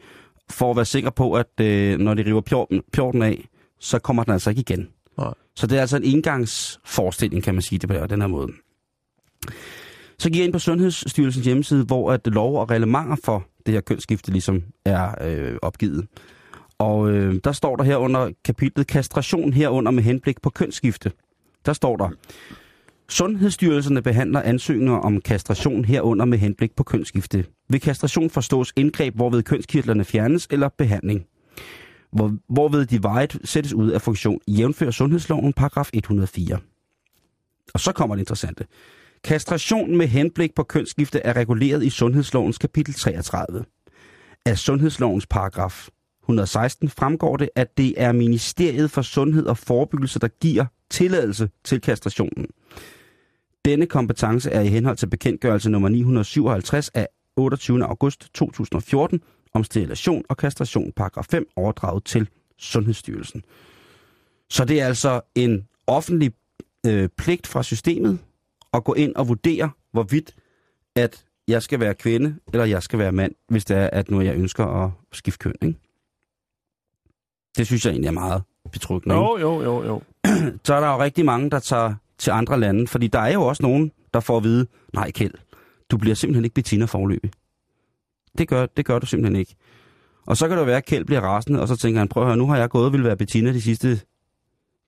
for at være sikker på, at øh, når de river pjorten, pjorten af, så kommer den altså ikke igen. Nej. Så det er altså en engangsforestilling, kan man sige det på den her måde. Så giver jeg ind på Sundhedsstyrelsens hjemmeside, hvor at lov og reglementer for det her kønsskifte ligesom er øh, opgivet. Og øh, der står der her under kapitlet kastration herunder med henblik på kønsskifte. Der står der, Sundhedsstyrelserne behandler ansøgninger om kastration herunder med henblik på kønsskifte. Ved kastration forstås indgreb, hvorved kønskirtlerne fjernes eller behandling. Hvor, hvorved de vejet sættes ud af funktion, jævnfør Sundhedsloven paragraf 104. Og så kommer det interessante. Kastration med henblik på kønsskifte er reguleret i Sundhedslovens kapitel 33. Af Sundhedslovens paragraf 116 fremgår det, at det er Ministeriet for Sundhed og Forebyggelse, der giver tilladelse til kastrationen. Denne kompetence er i henhold til bekendtgørelse nummer 957 af 28. august 2014 om sterilisation og kastration, paragraf 5, overdraget til Sundhedsstyrelsen. Så det er altså en offentlig øh, pligt fra systemet at gå ind og vurdere, hvorvidt at jeg skal være kvinde, eller jeg skal være mand, hvis det er, at nu jeg ønsker at skifte køn. Ikke? Det synes jeg egentlig er meget betryggende. Jo, jo, jo, jo. så er der jo rigtig mange, der tager til andre lande. Fordi der er jo også nogen, der får at vide, nej Kjeld, du bliver simpelthen ikke Bettina forløbig. Det gør, det gør du simpelthen ikke. Og så kan det være, at Kjeld bliver rasende, og så tænker han, prøv at høre, nu har jeg gået og ville være Bettina de sidste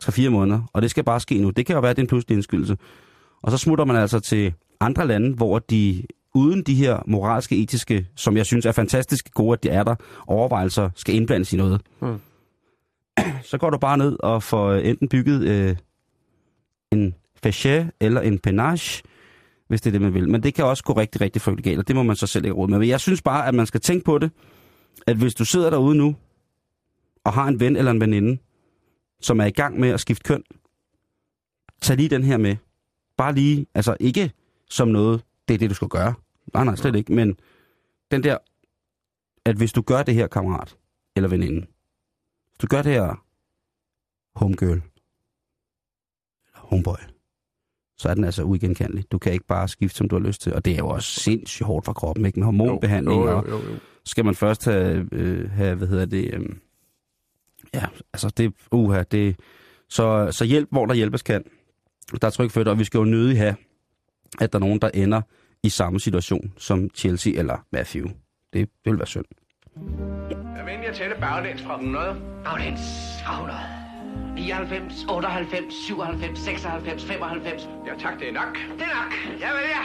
3-4 måneder, og det skal bare ske nu. Det kan jo være, at det er en pludselig indskydelse. Og så smutter man altså til andre lande, hvor de uden de her moralske, etiske, som jeg synes er fantastisk gode, at de er der, overvejelser skal indblandes i noget. Mm. Så går du bare ned og får enten bygget øh, en fachet eller en penage, hvis det er det, man vil. Men det kan også gå rigtig, rigtig frygtelig galt, og det må man så selv ikke råd med. Men jeg synes bare, at man skal tænke på det, at hvis du sidder derude nu, og har en ven eller en veninde, som er i gang med at skifte køn, tag lige den her med. Bare lige, altså ikke som noget, det er det, du skal gøre. Nej, nej, slet ikke. Men den der, at hvis du gør det her, kammerat eller veninde, hvis du gør det her homegirl, eller homeboy, så er den altså uigenkendelig. Du kan ikke bare skifte, som du har lyst til. Og det er jo også sindssygt hårdt for kroppen, ikke? Med hormonbehandling. Jo, jo, og jo, jo. skal man først have, øh, have hvad hedder det, øh, ja, altså det, uha, det, så, så hjælp, hvor der hjælpes kan. Der er tryk for det, og vi skal jo nødig have, at der er nogen, der ender i samme situation som Chelsea eller Matthew. Det vil være synd. Jeg venlig at tælle baglæns fra 100. Baglæns fra 100. 99, 98, 97, 96, 95. Ja tak, det er nok. Det er nok. Ja, vel ja.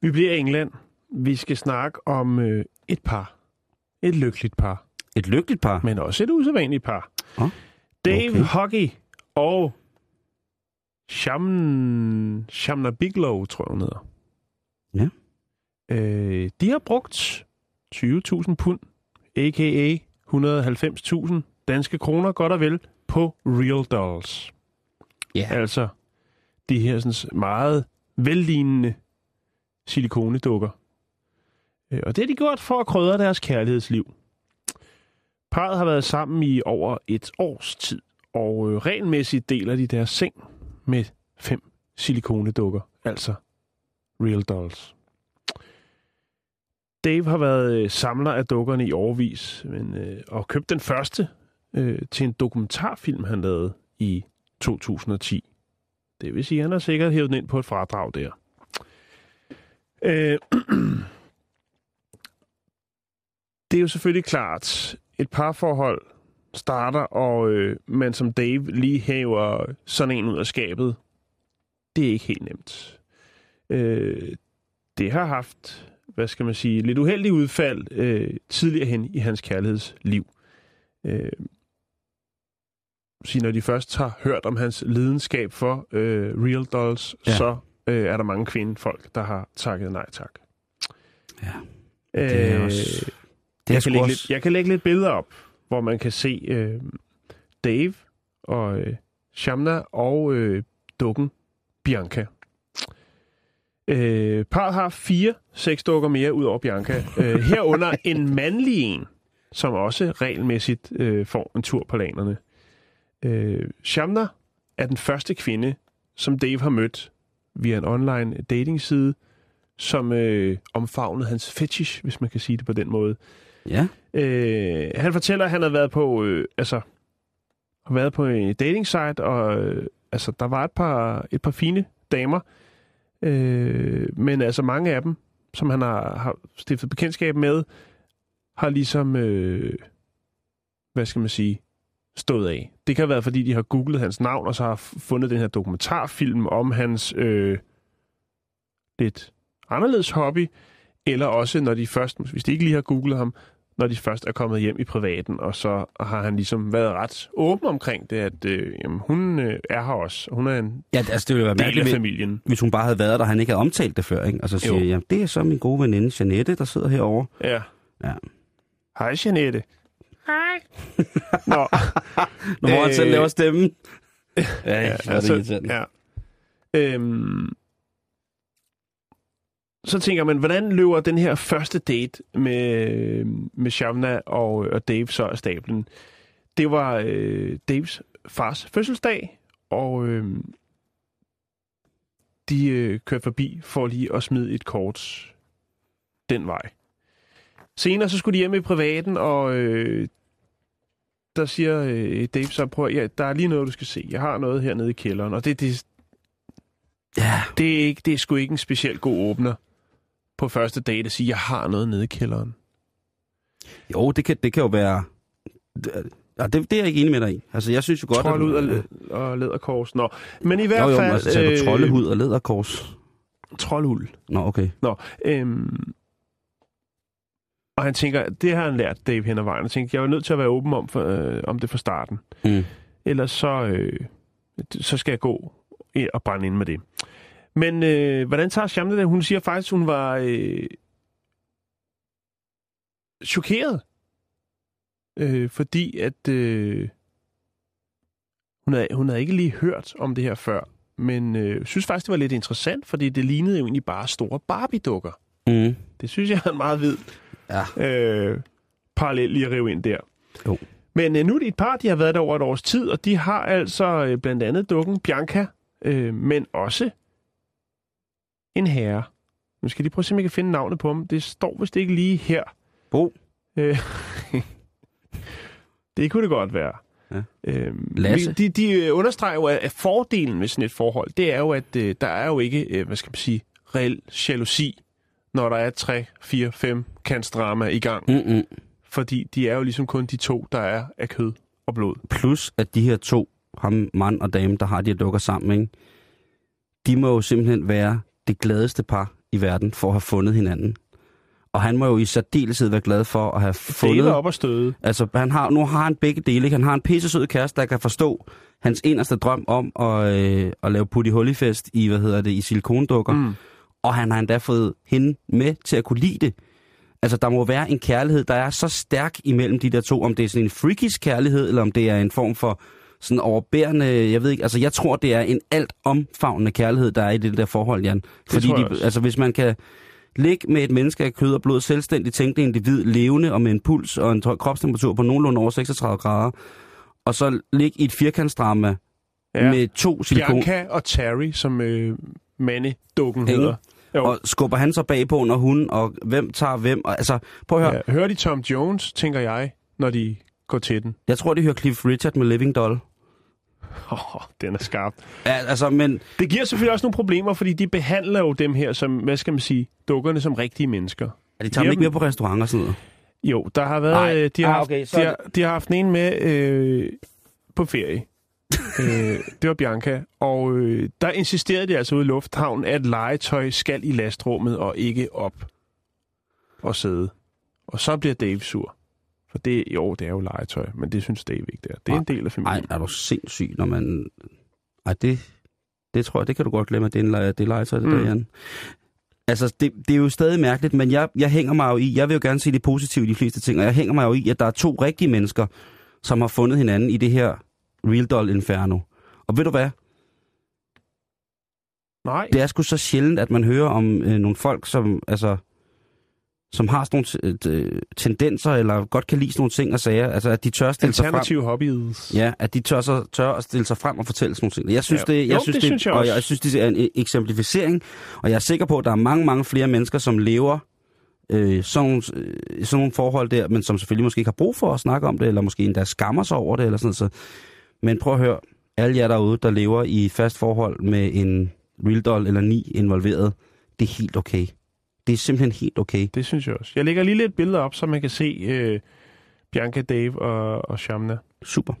Vi bliver i England. Vi skal snakke om øh, et par. Et lykkeligt par. Et lykkeligt par. Men også et usædvanligt par. Åh, Dave okay. Hockey og Sham... Shamna Biglow, tror jeg, hun hedder. Ja. Øh, de har brugt 20.000 pund, a.k.a. 190.000 danske kroner, godt og vel, på Real Dolls. Ja. Altså de her sådan, meget vellignende silikonedukker. Øh, Og det har de gjort for at krydre deres kærlighedsliv. Parret har været sammen i over et års tid, og øh, regelmæssigt deler de deres seng med fem silikonedukker, altså Real Dolls. Dave har været øh, samler af dukkerne i årvis, men, øh, og købt den første øh, til en dokumentarfilm, han lavede i 2010. Det vil sige, at han har sikkert hævet den ind på et fradrag der. Øh, det er jo selvfølgelig klart, et parforhold starter, og øh, man som Dave lige hæver sådan en ud af skabet. Det er ikke helt nemt. Øh, det har haft, hvad skal man sige, lidt uheldig udfald øh, tidligere hen i hans kærlighedsliv. Øh, sige, når de først har hørt om hans lidenskab for øh, Real Dolls, Ja. så øh, er der mange kvindefolk, der har takket nej tak. Ja. Øh, Det er også... Det er jeg, kan også... lidt, jeg kan lægge lidt billeder op, hvor man kan se øh, Dave og øh, Shamna og øh, dukken Bianca. Øh, parret har fire sexdukker mere ud over Bianca. øh, herunder en mandlig en, som også regelmæssigt øh, får en tur på lanerne. Øh, Shamna er den første kvinde, som Dave har mødt via en online datingside, som øh, omfavnede hans fetish, hvis man kan sige det på den måde. Ja. Øh, han fortæller, at han har været på, øh, altså, har været på en dating site, og øh, altså, der var et par, et par fine damer, øh, men altså mange af dem, som han har, har stiftet bekendtskab med, har ligesom, øh, hvad skal man sige, stået af. Det kan have været, fordi de har googlet hans navn, og så har fundet den her dokumentarfilm om hans øh, lidt anderledes hobby, eller også, når de først, hvis de ikke lige har googlet ham, når de først er kommet hjem i privaten, og så har han ligesom været ret åben omkring det, at øh, jamen, hun øh, er her også. Hun er en Ja, altså, det ville være del af hvis- familien. hvis hun bare havde været der, han ikke havde omtalt det før, ikke? Og så siger Jo. jeg, det er så min gode veninde, Janette, der sidder herovre. Ja. Ja. Hej, Jeanette. Hej. Nå, Nu må øh... han selv Øh, lave stemmen. Ja, ja altså, det ja. Øhm, så tænker man, hvordan løber den her første date med, med Shavna og, og Dave så af stablen? Det var øh, Daves fars fødselsdag, og øh, de øh, kørte forbi for lige at smide et kort den vej. Senere så skulle de hjem i privaten, og øh, der siger øh, Dave så, prøv, at- ja, der er lige noget, du skal se. Jeg har noget hernede i kælderen, og det, det, Ja, det, er, ikke, det er sgu ikke en specielt god åbner på første date at sige, jeg har noget nede i kælderen. jo, det kan, det kan jo være... Ja, det, det er jeg ikke enig med dig i. Altså, jeg synes jo godt, Trold ud og, at... og læderkors. Nå, men i hvert Jo, jo, fald... men altså, du troldehud og læderkors? Trolduld. Nå, okay. Nå, øhm, og han tænker, det har han lært Dave hen ad vejen. Han tænker, jeg er nødt til at være åben om, for, øh, om det fra starten. Mm. Ellers så, øh, så skal jeg gå og brænde ind med det. Men øh, hvordan tager Shamne det? Hun siger faktisk, hun var øh, chokeret. Øh, fordi at øh, hun, havde, hun havde ikke lige hørt om det her før. Men øh, synes faktisk, det var lidt interessant, fordi det lignede jo egentlig bare store Barbie-dukker. Mm. Det synes jeg er meget vid Ja. øh, parallel lige at rive ind der. Jo. Men øh, nu er det et par, de har været der over et års tid, og de har altså øh, blandt andet dukken Bianca, øh, men også en herre. Nu skal lige prøve at se, om jeg kan finde navnet på ham. Det står vist ikke lige her. Bo. Øh, det kunne det godt være. Ja. Øhm, Lasse. De, de øh, understreger jo, at at fordelen ved sådan et forhold, det er jo, at øh, der er jo ikke, øh, hvad skal man sige, reel jalousi, når der er tre, fire, fem kantsdrama i gang. Mm-mm. Fordi de er jo ligesom kun de to, der er af kød og blod. Plus, at de her to, ham, mand og dame, der har de her dukker sammen, ikke? de må jo simpelthen være det gladeste par i verden for at have fundet hinanden. Og han må jo i særdeleshed være glad for at have Fundet fundet... op og støde. Altså, han har, nu har han begge dele. Ikke? Han har en pissesød kæreste, der kan forstå hans inderste drøm om at, øh, at lave putti i, hvad hedder det, i silikondukker. Mm. Og han har endda fået hende med til at kunne lide det. Altså, der må være en kærlighed, der er så stærk imellem de der to. Om det er sådan en freakish kærlighed, eller om det er en form for sådan overbærende, jeg ved ikke, altså jeg tror, det er en alt omfavnende kærlighed, der er i det der forhold, Jan. Fordi tror jeg de, altså hvis man kan ligge med et menneske af kød og blod, selvstændigt tænkende individ, levende og med en puls og en kropstemperatur på nogenlunde over 36 grader, og så ligge i et firkantsdrama ja. med to silikon... Bianca og Terry, som øh, mandedukken Ikke? hedder. Jo. Og skubber han så bagpå, når hun, og hvem tager hvem? Og, altså, prøv at høre. Ja, hører de Tom Jones, tænker jeg, når de går til den? Jeg tror, de hører Cliff Richard med Living Doll. Oh, den er skarp. Ja, altså, men Det giver selvfølgelig også nogle problemer, fordi de behandler jo dem her som, hvad skal man sige, dukkerne som rigtige mennesker. er de tager dem ikke med på restauranter og sådan noget? Jo, der har været, Nej. øh, de, har Ah, haft, okay, så de, har, de har haft en med øh, på ferie. Øh, det var Bianca, og øh, der insisterede de altså ude i lufthavnen, at legetøj skal i lastrummet og ikke op og sidde. Og så bliver Dave sur. For det, jo, det er jo legetøj, men det synes Dave ikke, det er. Det er en del af Nej, familien. er du sindssyg, når man... Ej, det, det tror jeg, det kan du godt glemme, at det er, en det er legetøj, det mm. der, Jan. Altså, det, det er jo stadig mærkeligt, men jeg, jeg hænger mig jo i, jeg vil jo gerne se det positive i de fleste ting, og jeg hænger mig jo i, at der er to rigtige mennesker, som har fundet hinanden i det her Real Doll Inferno. Og ved du hvad? Nej, Det er sgu så sjældent, at man hører om øh, nogle folk, som, altså, som har sådan nogle øh, tendenser, eller godt kan lide sådan nogle ting og sager. Altså, at de tør stille sig frem. alternative hobbies. Ja, at de tør, så, tør at stille sig frem og fortælle sådan nogle ting. Jeg synes, Ja. det, jeg Jo, synes, det synes jeg og jeg, jeg synes, det er en e- eksemplificering, og jeg er sikker på, at der er mange, mange flere mennesker, som lever øh, sådan, nogle, øh, sådan nogle forhold der, men som selvfølgelig måske ikke har brug for at snakke om det, eller måske endda skammer sig over det, eller sådan noget. Så. Men prøv at høre, alle jer derude, der lever i fast forhold med en real doll eller ni involveret, det er helt okay. Det er simpelthen helt okay. Det synes jeg også. Jeg lægger lige lidt billeder op, så man kan se øh, Bianca, Dave og, og Shamna. Super.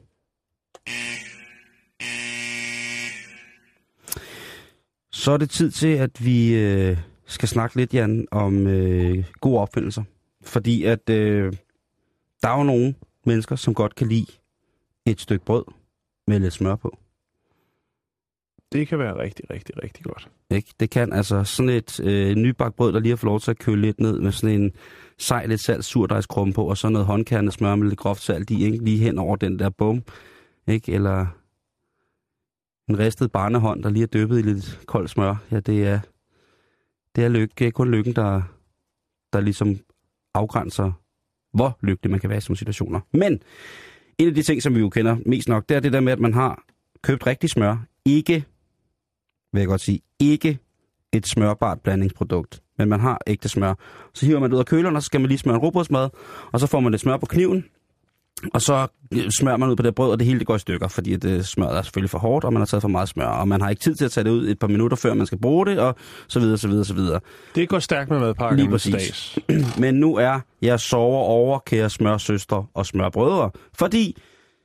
Så er det tid til, at vi øh, skal snakke lidt, Jan, om øh, gode opfindelser. Fordi at øh, der er jo nogle mennesker, som godt kan lide et stykke brød med lidt smør på. Det kan være rigtig, rigtig, rigtig godt. Ikke? Det kan altså sådan et øh, nybagt brød, der lige har fået lov til at køle lidt ned med sådan en sej lidt salt surdejskrumme på, og så noget håndkernet smør med lidt groft salt i, ikke? lige hen over den der bum. Ikke? Eller en ristet barnehånd, der lige er dyppet i lidt koldt smør. Ja, det er, det er, lykke, det er kun lykken, der, der ligesom afgrænser, hvor lykkelig man kan være i sådan situationer. Men en af de ting, som vi jo kender mest nok, det er det der med, at man har købt rigtig smør. Ikke vil jeg godt sige, ikke et smørbart blandingsprodukt, men man har ægte smør. Så hiver man det ud af køleren, og så skal man lige smøre en robotsmad, og så får man lidt smør på kniven, og så øh, smører man ud på det brød, og det hele det går i stykker, fordi det smøret er selvfølgelig for hårdt, og man har taget for meget smør, og man har ikke tid til at tage det ud et par minutter, før man skal bruge det, og så videre, så videre, så videre. Det går stærkt med madpakker. Lige præcis. dags. Men nu er jeg sover over, kære smørsøstre og smørbrødre, fordi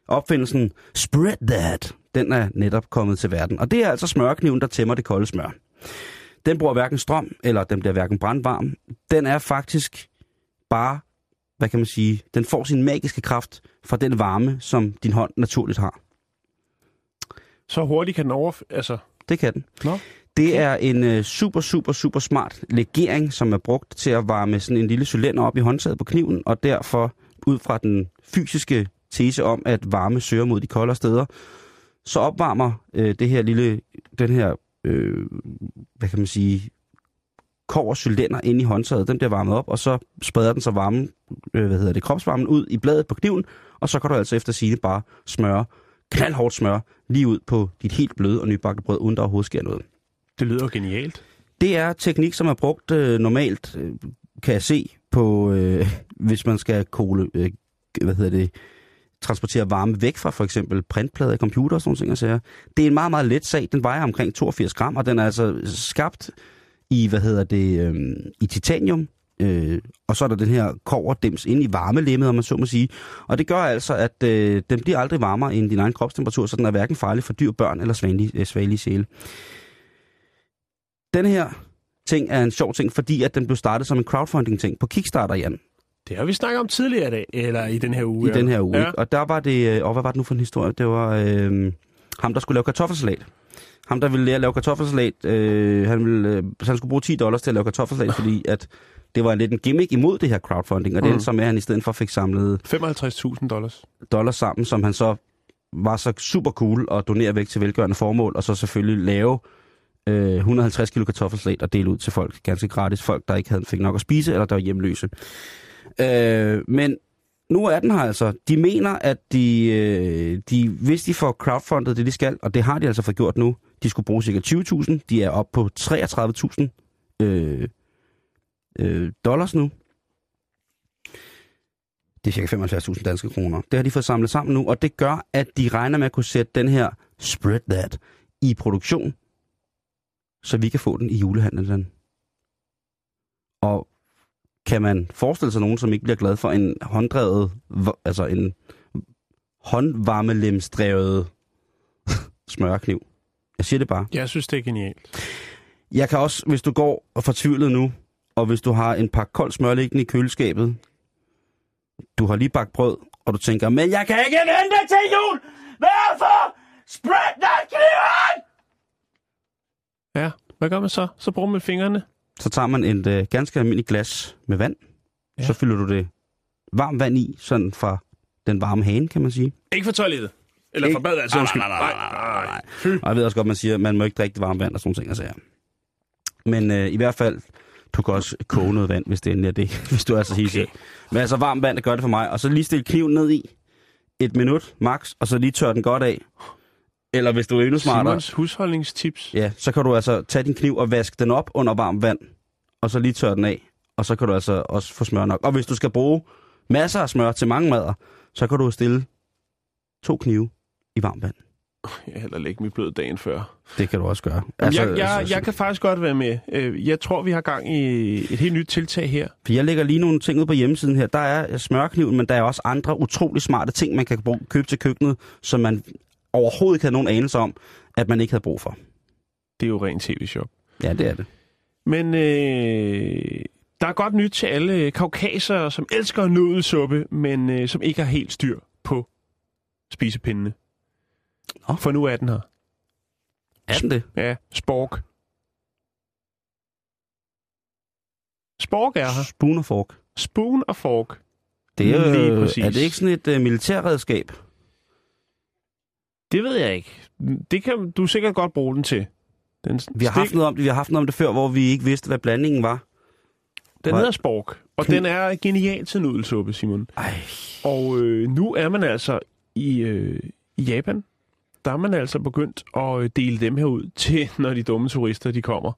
opfindelsen Spread That, den er netop kommet til verden. Og det er altså smørkniven, der tæmmer det kolde smør. Den bruger hverken strøm, eller den bliver hverken brandvarm. Den er faktisk bare, hvad kan man sige, den får sin magiske kraft fra den varme, som din hånd naturligt har. Så hurtigt kan den over... Altså, Det kan den. Nå. Det er en øh, super, super, super smart legering, som er brugt til at varme sådan en lille cylinder op i håndtaget på kniven, og derfor ud fra den fysiske tese om, at varme søger mod de koldere steder, så opvarmer øh, det her lille, den her, øh, hvad kan man sige, kover cylinder ind i håndtaget, den bliver varmet op, og så spreder den så varmen, øh, hvad hedder det, kropsvarmen ud i bladet på kniven, og så kan du altså efter sine bare smøre, knaldhårdt smør, lige ud på dit helt bløde og nybagte brød, uden der overhovedet sker noget. det lyder genialt. Det er teknik, som er brugt øh, normalt, øh, kan jeg se, på øh, hvis man skal kole, øh, hvad hedder det, transportere varme væk fra for eksempel printplader i computer og sådan nogle ting. og sager. Det er en meget, meget let sag. Den vejer omkring 82 gram, og den er altså skabt i, hvad hedder det, øh, i titanium. Øh, og så er der den her koverdims ind i varmelemmet, om man så må sige. Og det gør altså, at øh, den bliver aldrig varmere end din egen kropstemperatur, så den er hverken farlig for dyr, børn eller svagelige, øh, svagelige sjæle. Den her ting er en sjov ting, fordi at den blev startet som en crowdfunding-ting på Kickstarter, Jan, Det har vi snakket om tidligere i dag, eller i den her uge. i den her uge. Ja. Ja. Og der var det, øh, og hvad var det nu for en historie? Det var øh, ham, der skulle lave kartoffelsalat. Ham, der ville lære at lave kartoffelsalat, øh, han, ville, øh, han skulle bruge 10 dollars til at lave kartoffelsalat, fordi at det var lidt en gimmick imod det her crowdfunding, og det Mm. endte så med, at han i stedet for fik samlet 55.000 dollars. dollars sammen, som han så var så super cool at donere væk til velgørende formål, og så selvfølgelig lave øh, 150 kilo kartoffelsalat og dele ud til folk ganske gratis. Folk, der ikke havde, fik nok at spise, eller der var hjemløse. Øh, men nu er den her altså. De mener, at de, øh, de, hvis de får crowdfundet det, de skal, og det har de altså fået gjort nu, de skulle bruge cirka 20.000, de er oppe på 33.000 øh, øh, dollars nu. Det er cirka 75.000 danske kroner. Det har de fået samlet sammen nu, og det gør, at de regner med at kunne sætte den her Spread That i produktion, så vi kan få den i julehandlen. Og kan man forestille sig nogen, som ikke bliver glad for en hånddrevet, altså en håndvarmelemsdrevet smørkniv? Jeg siger det bare. Jeg synes, det er genialt. Jeg kan også, hvis du går og fortvivlet nu, og hvis du har en pakke kold smør liggende i køleskabet, du har lige bagt brød, og du tænker, men jeg kan ikke vente til jul! Hvorfor? Spread that kniven! Ja, hvad gør man så? Så bruger man fingrene. Så tager man et øh, ganske almindeligt glas med vand. Ja. Så fylder du det varmt vand i, sådan fra den varme hane, kan man sige. Ikke for toilettet. Eller for badet, altså. Undskyld. Nej, nej, nej. Fy. Og jeg ved også godt, man siger, at man må ikke drikke det varme vand og sådan ting. Sager. Men øh, i hvert fald, du kan også koge noget vand, hvis det endelig er det, hvis du er så. Okay. Men altså varmt vand, det gør det for mig. Og så lige stille kniven ned i et minut max, og så lige tør den godt af. Eller hvis du er endnu smartere, Simons husholdningstips. ja, så kan du altså tage din kniv og vaske den op under varmt vand, og så lige tør den af. Og så kan du altså også få smør nok. Og hvis du skal bruge masser af smør til mange mader, så kan du stille to knive i varmt vand. Jeg heller lægge mit blød dagen før. Det kan du også gøre. Altså, jeg, jeg, jeg kan faktisk godt være med. Øh, Jeg tror, vi har gang i et helt nyt tiltag her. For jeg lægger lige nogle ting ud på hjemmesiden her. Der er smørkniven, men der er også andre utrolig smarte ting, man kan bruge, købe til køkkenet, som man overhovedet ikke havde nogen anelse om, at man ikke havde brug for. Det er jo rent tv-shop. Ja, det er det. Men øh, der er godt nyt til alle kaukasere, som elsker nudelsuppe, men øh, som ikke har helt styr på spisepindene. Nå. For nu er den her. Er den det? Ja, spork. Spork er her. Spoon og fork. Spoon og fork. Det er, Lige jo, præcis. er det ikke sådan et uh, militærredskab? Det ved jeg ikke. Det kan du sikkert godt bruge den til. Den Vi har, haft noget om det, vi har haft noget om det før, hvor vi ikke vidste, hvad blandingen var. Den Hvor- hedder spork, og Kan- den er genial til nudelsuppe, Simon. Ej, Og øh, nu er man altså i, øh, i Japan. Der er man altså begyndt at øh, dele dem her ud til, når de dumme turister de kommer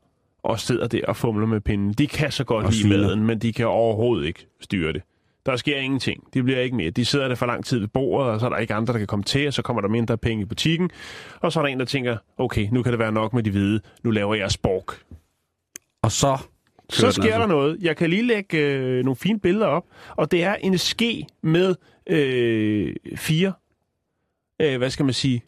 og sidder der og fumler med pinden. De kan så godt lide maden, men de kan overhovedet ikke styre det. Der sker ingenting. De bliver ikke mere. De sidder der for lang tid ved bordet, og så er der ikke andre, der kan komme til, og så kommer der mindre penge i butikken. Og så er der en, der tænker, okay, nu kan det være nok med de hvide. Nu laver jeg spork. og så... Så sker altså. der noget. Jeg kan lige lægge øh, nogle fine billeder op, og det er en ske med øh, fire, øh, hvad skal man sige,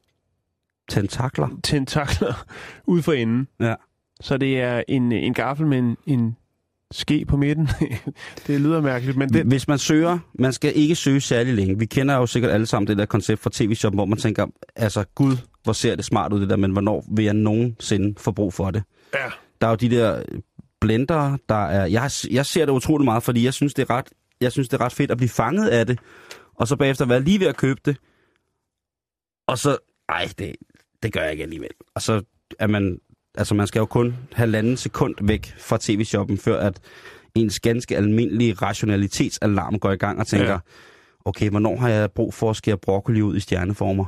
Tentakler. tentakler ud for enden. Ja. Så det er en, en gaffel med en, en ske på midten. det lyder mærkeligt, men det, Hvis man søger, man skal ikke søge særlig længe. Vi kender jo sikkert alle sammen det der koncept fra tv-shop, hvor man tænker, altså gud, hvor ser det smart ud det der, men hvornår vil jeg nogensinde få brug for det? ja, Der er jo de der blender, der er... Jeg, jeg ser det utrolig meget, fordi jeg synes, det er ret, jeg synes, det er ret fedt at blive fanget af det, og så bagefter være lige ved at købe det, og så... Ej, det, det gør jeg ikke alligevel. Og så er man... Altså, man skal jo kun halvanden sekund væk fra tv-shoppen, før at ens ganske almindelige rationalitetsalarm går i gang og tænker, Ja. ja. okay, hvornår har jeg brug for at skære broccoli ud i stjerneformer?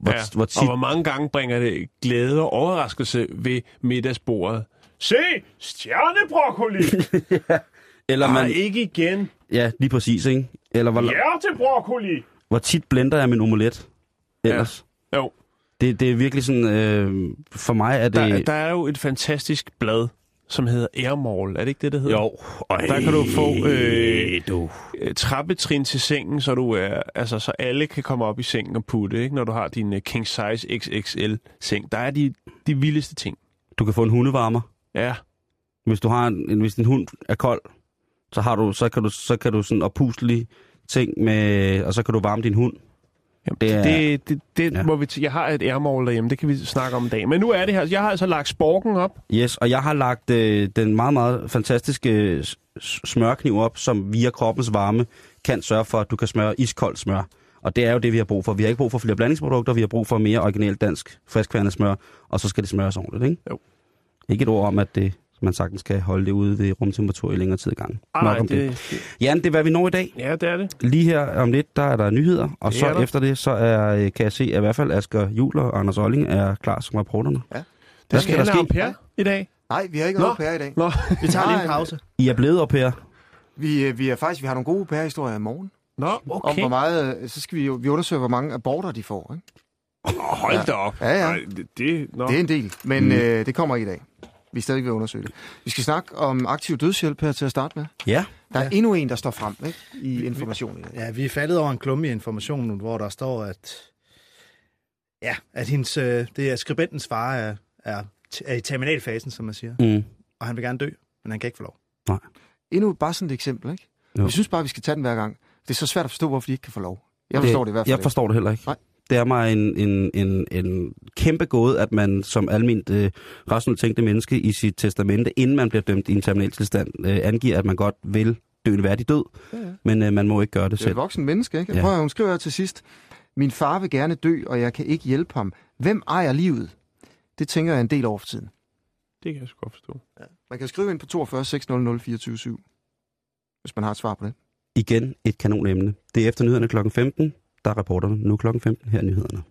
Hvor, ja. hvor og tit hvor mange gange bringer det glæde og overraskelse ved middagsbordet. Se, stjernebroccoli! Eller Nej, man, ikke igen. ja, lige præcis, ikke? Eller hvor, Hjertebroccoli! hvor tit blender jeg min omelet ellers? Jo, Det, det er virkelig sådan, øh, for mig er det... der, der er jo et fantastisk blad, som hedder Airmall. Er det ikke det, det hedder? jo, Øj, Der kan du få, øh, du. øh, trappetrin til sengen, så du er, altså så alle kan komme op i sengen og putte, ikke? når du har din uh, king size XXL seng. Der er de, de vildeste ting. du kan få en hundevarmer. Ja, Hvis du har en, hvis din hund er kold, så har du, så kan du, så kan du sådan oppuslige ting med, og så kan du varme din hund. Jamen, Det er- det, det, det Ja. må vi t- jeg har et Airmall derhjemme, det kan vi snakke om en dag. Men nu er det her. Jeg har altså lagt sporken op. Yes, og jeg har lagt øh, den meget, meget fantastiske smørkniv op, som via kroppens varme kan sørge for, at du kan smøre iskoldt smør. Og det er jo det, vi har brug for. Vi har ikke brug for flere blandingsprodukter, vi har brug for mere originalt dansk friskværende smør, og så skal det smøres ordentligt, ikke? Jo. Ikke et ord om, at det, man sagtens kan holde det ude ved rumtemperatur i længere tid i gang. Ah, Nok nej, om det, det, Jan, det er, hvad vi når i dag. ja, det er det. Lige her om lidt, der er der nyheder, og Det så er der. efter det, så er, øh, kan jeg se, at i hvert fald Asger Juhl og Anders Olling er klar som reporterne. Det Hvad skal skal der om ske? Per i dag. Nej, vi har ikke Nå. noget pære i dag. Nå, Vi tager lige en pause. I er blevet op her. Vi, øh, vi er faktisk, vi har nogle gode pærehistorier i morgen. Nå Om okay. hvor meget, øh, så skal vi jo vi undersøge, hvor mange aborter de får. Ikke? Hold da op. Ja, ja. Ej, det, det, nå. Det er en del, men mm. øh, det kommer ikke i dag. Vi er stadig ved at undersøge det. Vi skal snakke om aktiv dødshjælp her til at starte med. Ja. Der er Ja. endnu en, der står frem ikke? i informationen. Ja, vi er faldet over en klumme i informationen, hvor der står, at, ja, at hendes, øh, det er skribentens far er, er, er i terminalfasen, som man siger. Mm. Og han vil gerne dø, men han kan ikke få lov. Endnu bare sådan et eksempel. Ikke? Jo. Vi synes bare, vi skal tage den hver gang. Det er så svært at forstå, hvorfor de ikke kan få lov. Jeg forstår det, det i hvert fald Jeg forstår det heller ikke. Nej. Det er mig en, en, en, en kæmpe gåde, at man som almindeligt øh, rationelt tænkte menneske i sit testamente, inden man bliver dømt i en terminaltilstand, øh, angiver, at man godt vil dø en værdig død, Ja, ja. men øh, man må ikke gøre det Det er selv. et voksen menneske, ikke? Ja. Ja. Prøv at, høre, hun skriver her til sidst. Min far vil gerne dø, og jeg kan ikke hjælpe ham. Hvem ejer livet? Det tænker jeg en del over for tiden. Det kan jeg så godt forstå. Man kan skrive ind på 42 600 24 hvis man har et svar på det. Igen et kanonemne. Det er efter nyhederne kl. 15. Der er reporterne nu klokken 15 her i nyhederne.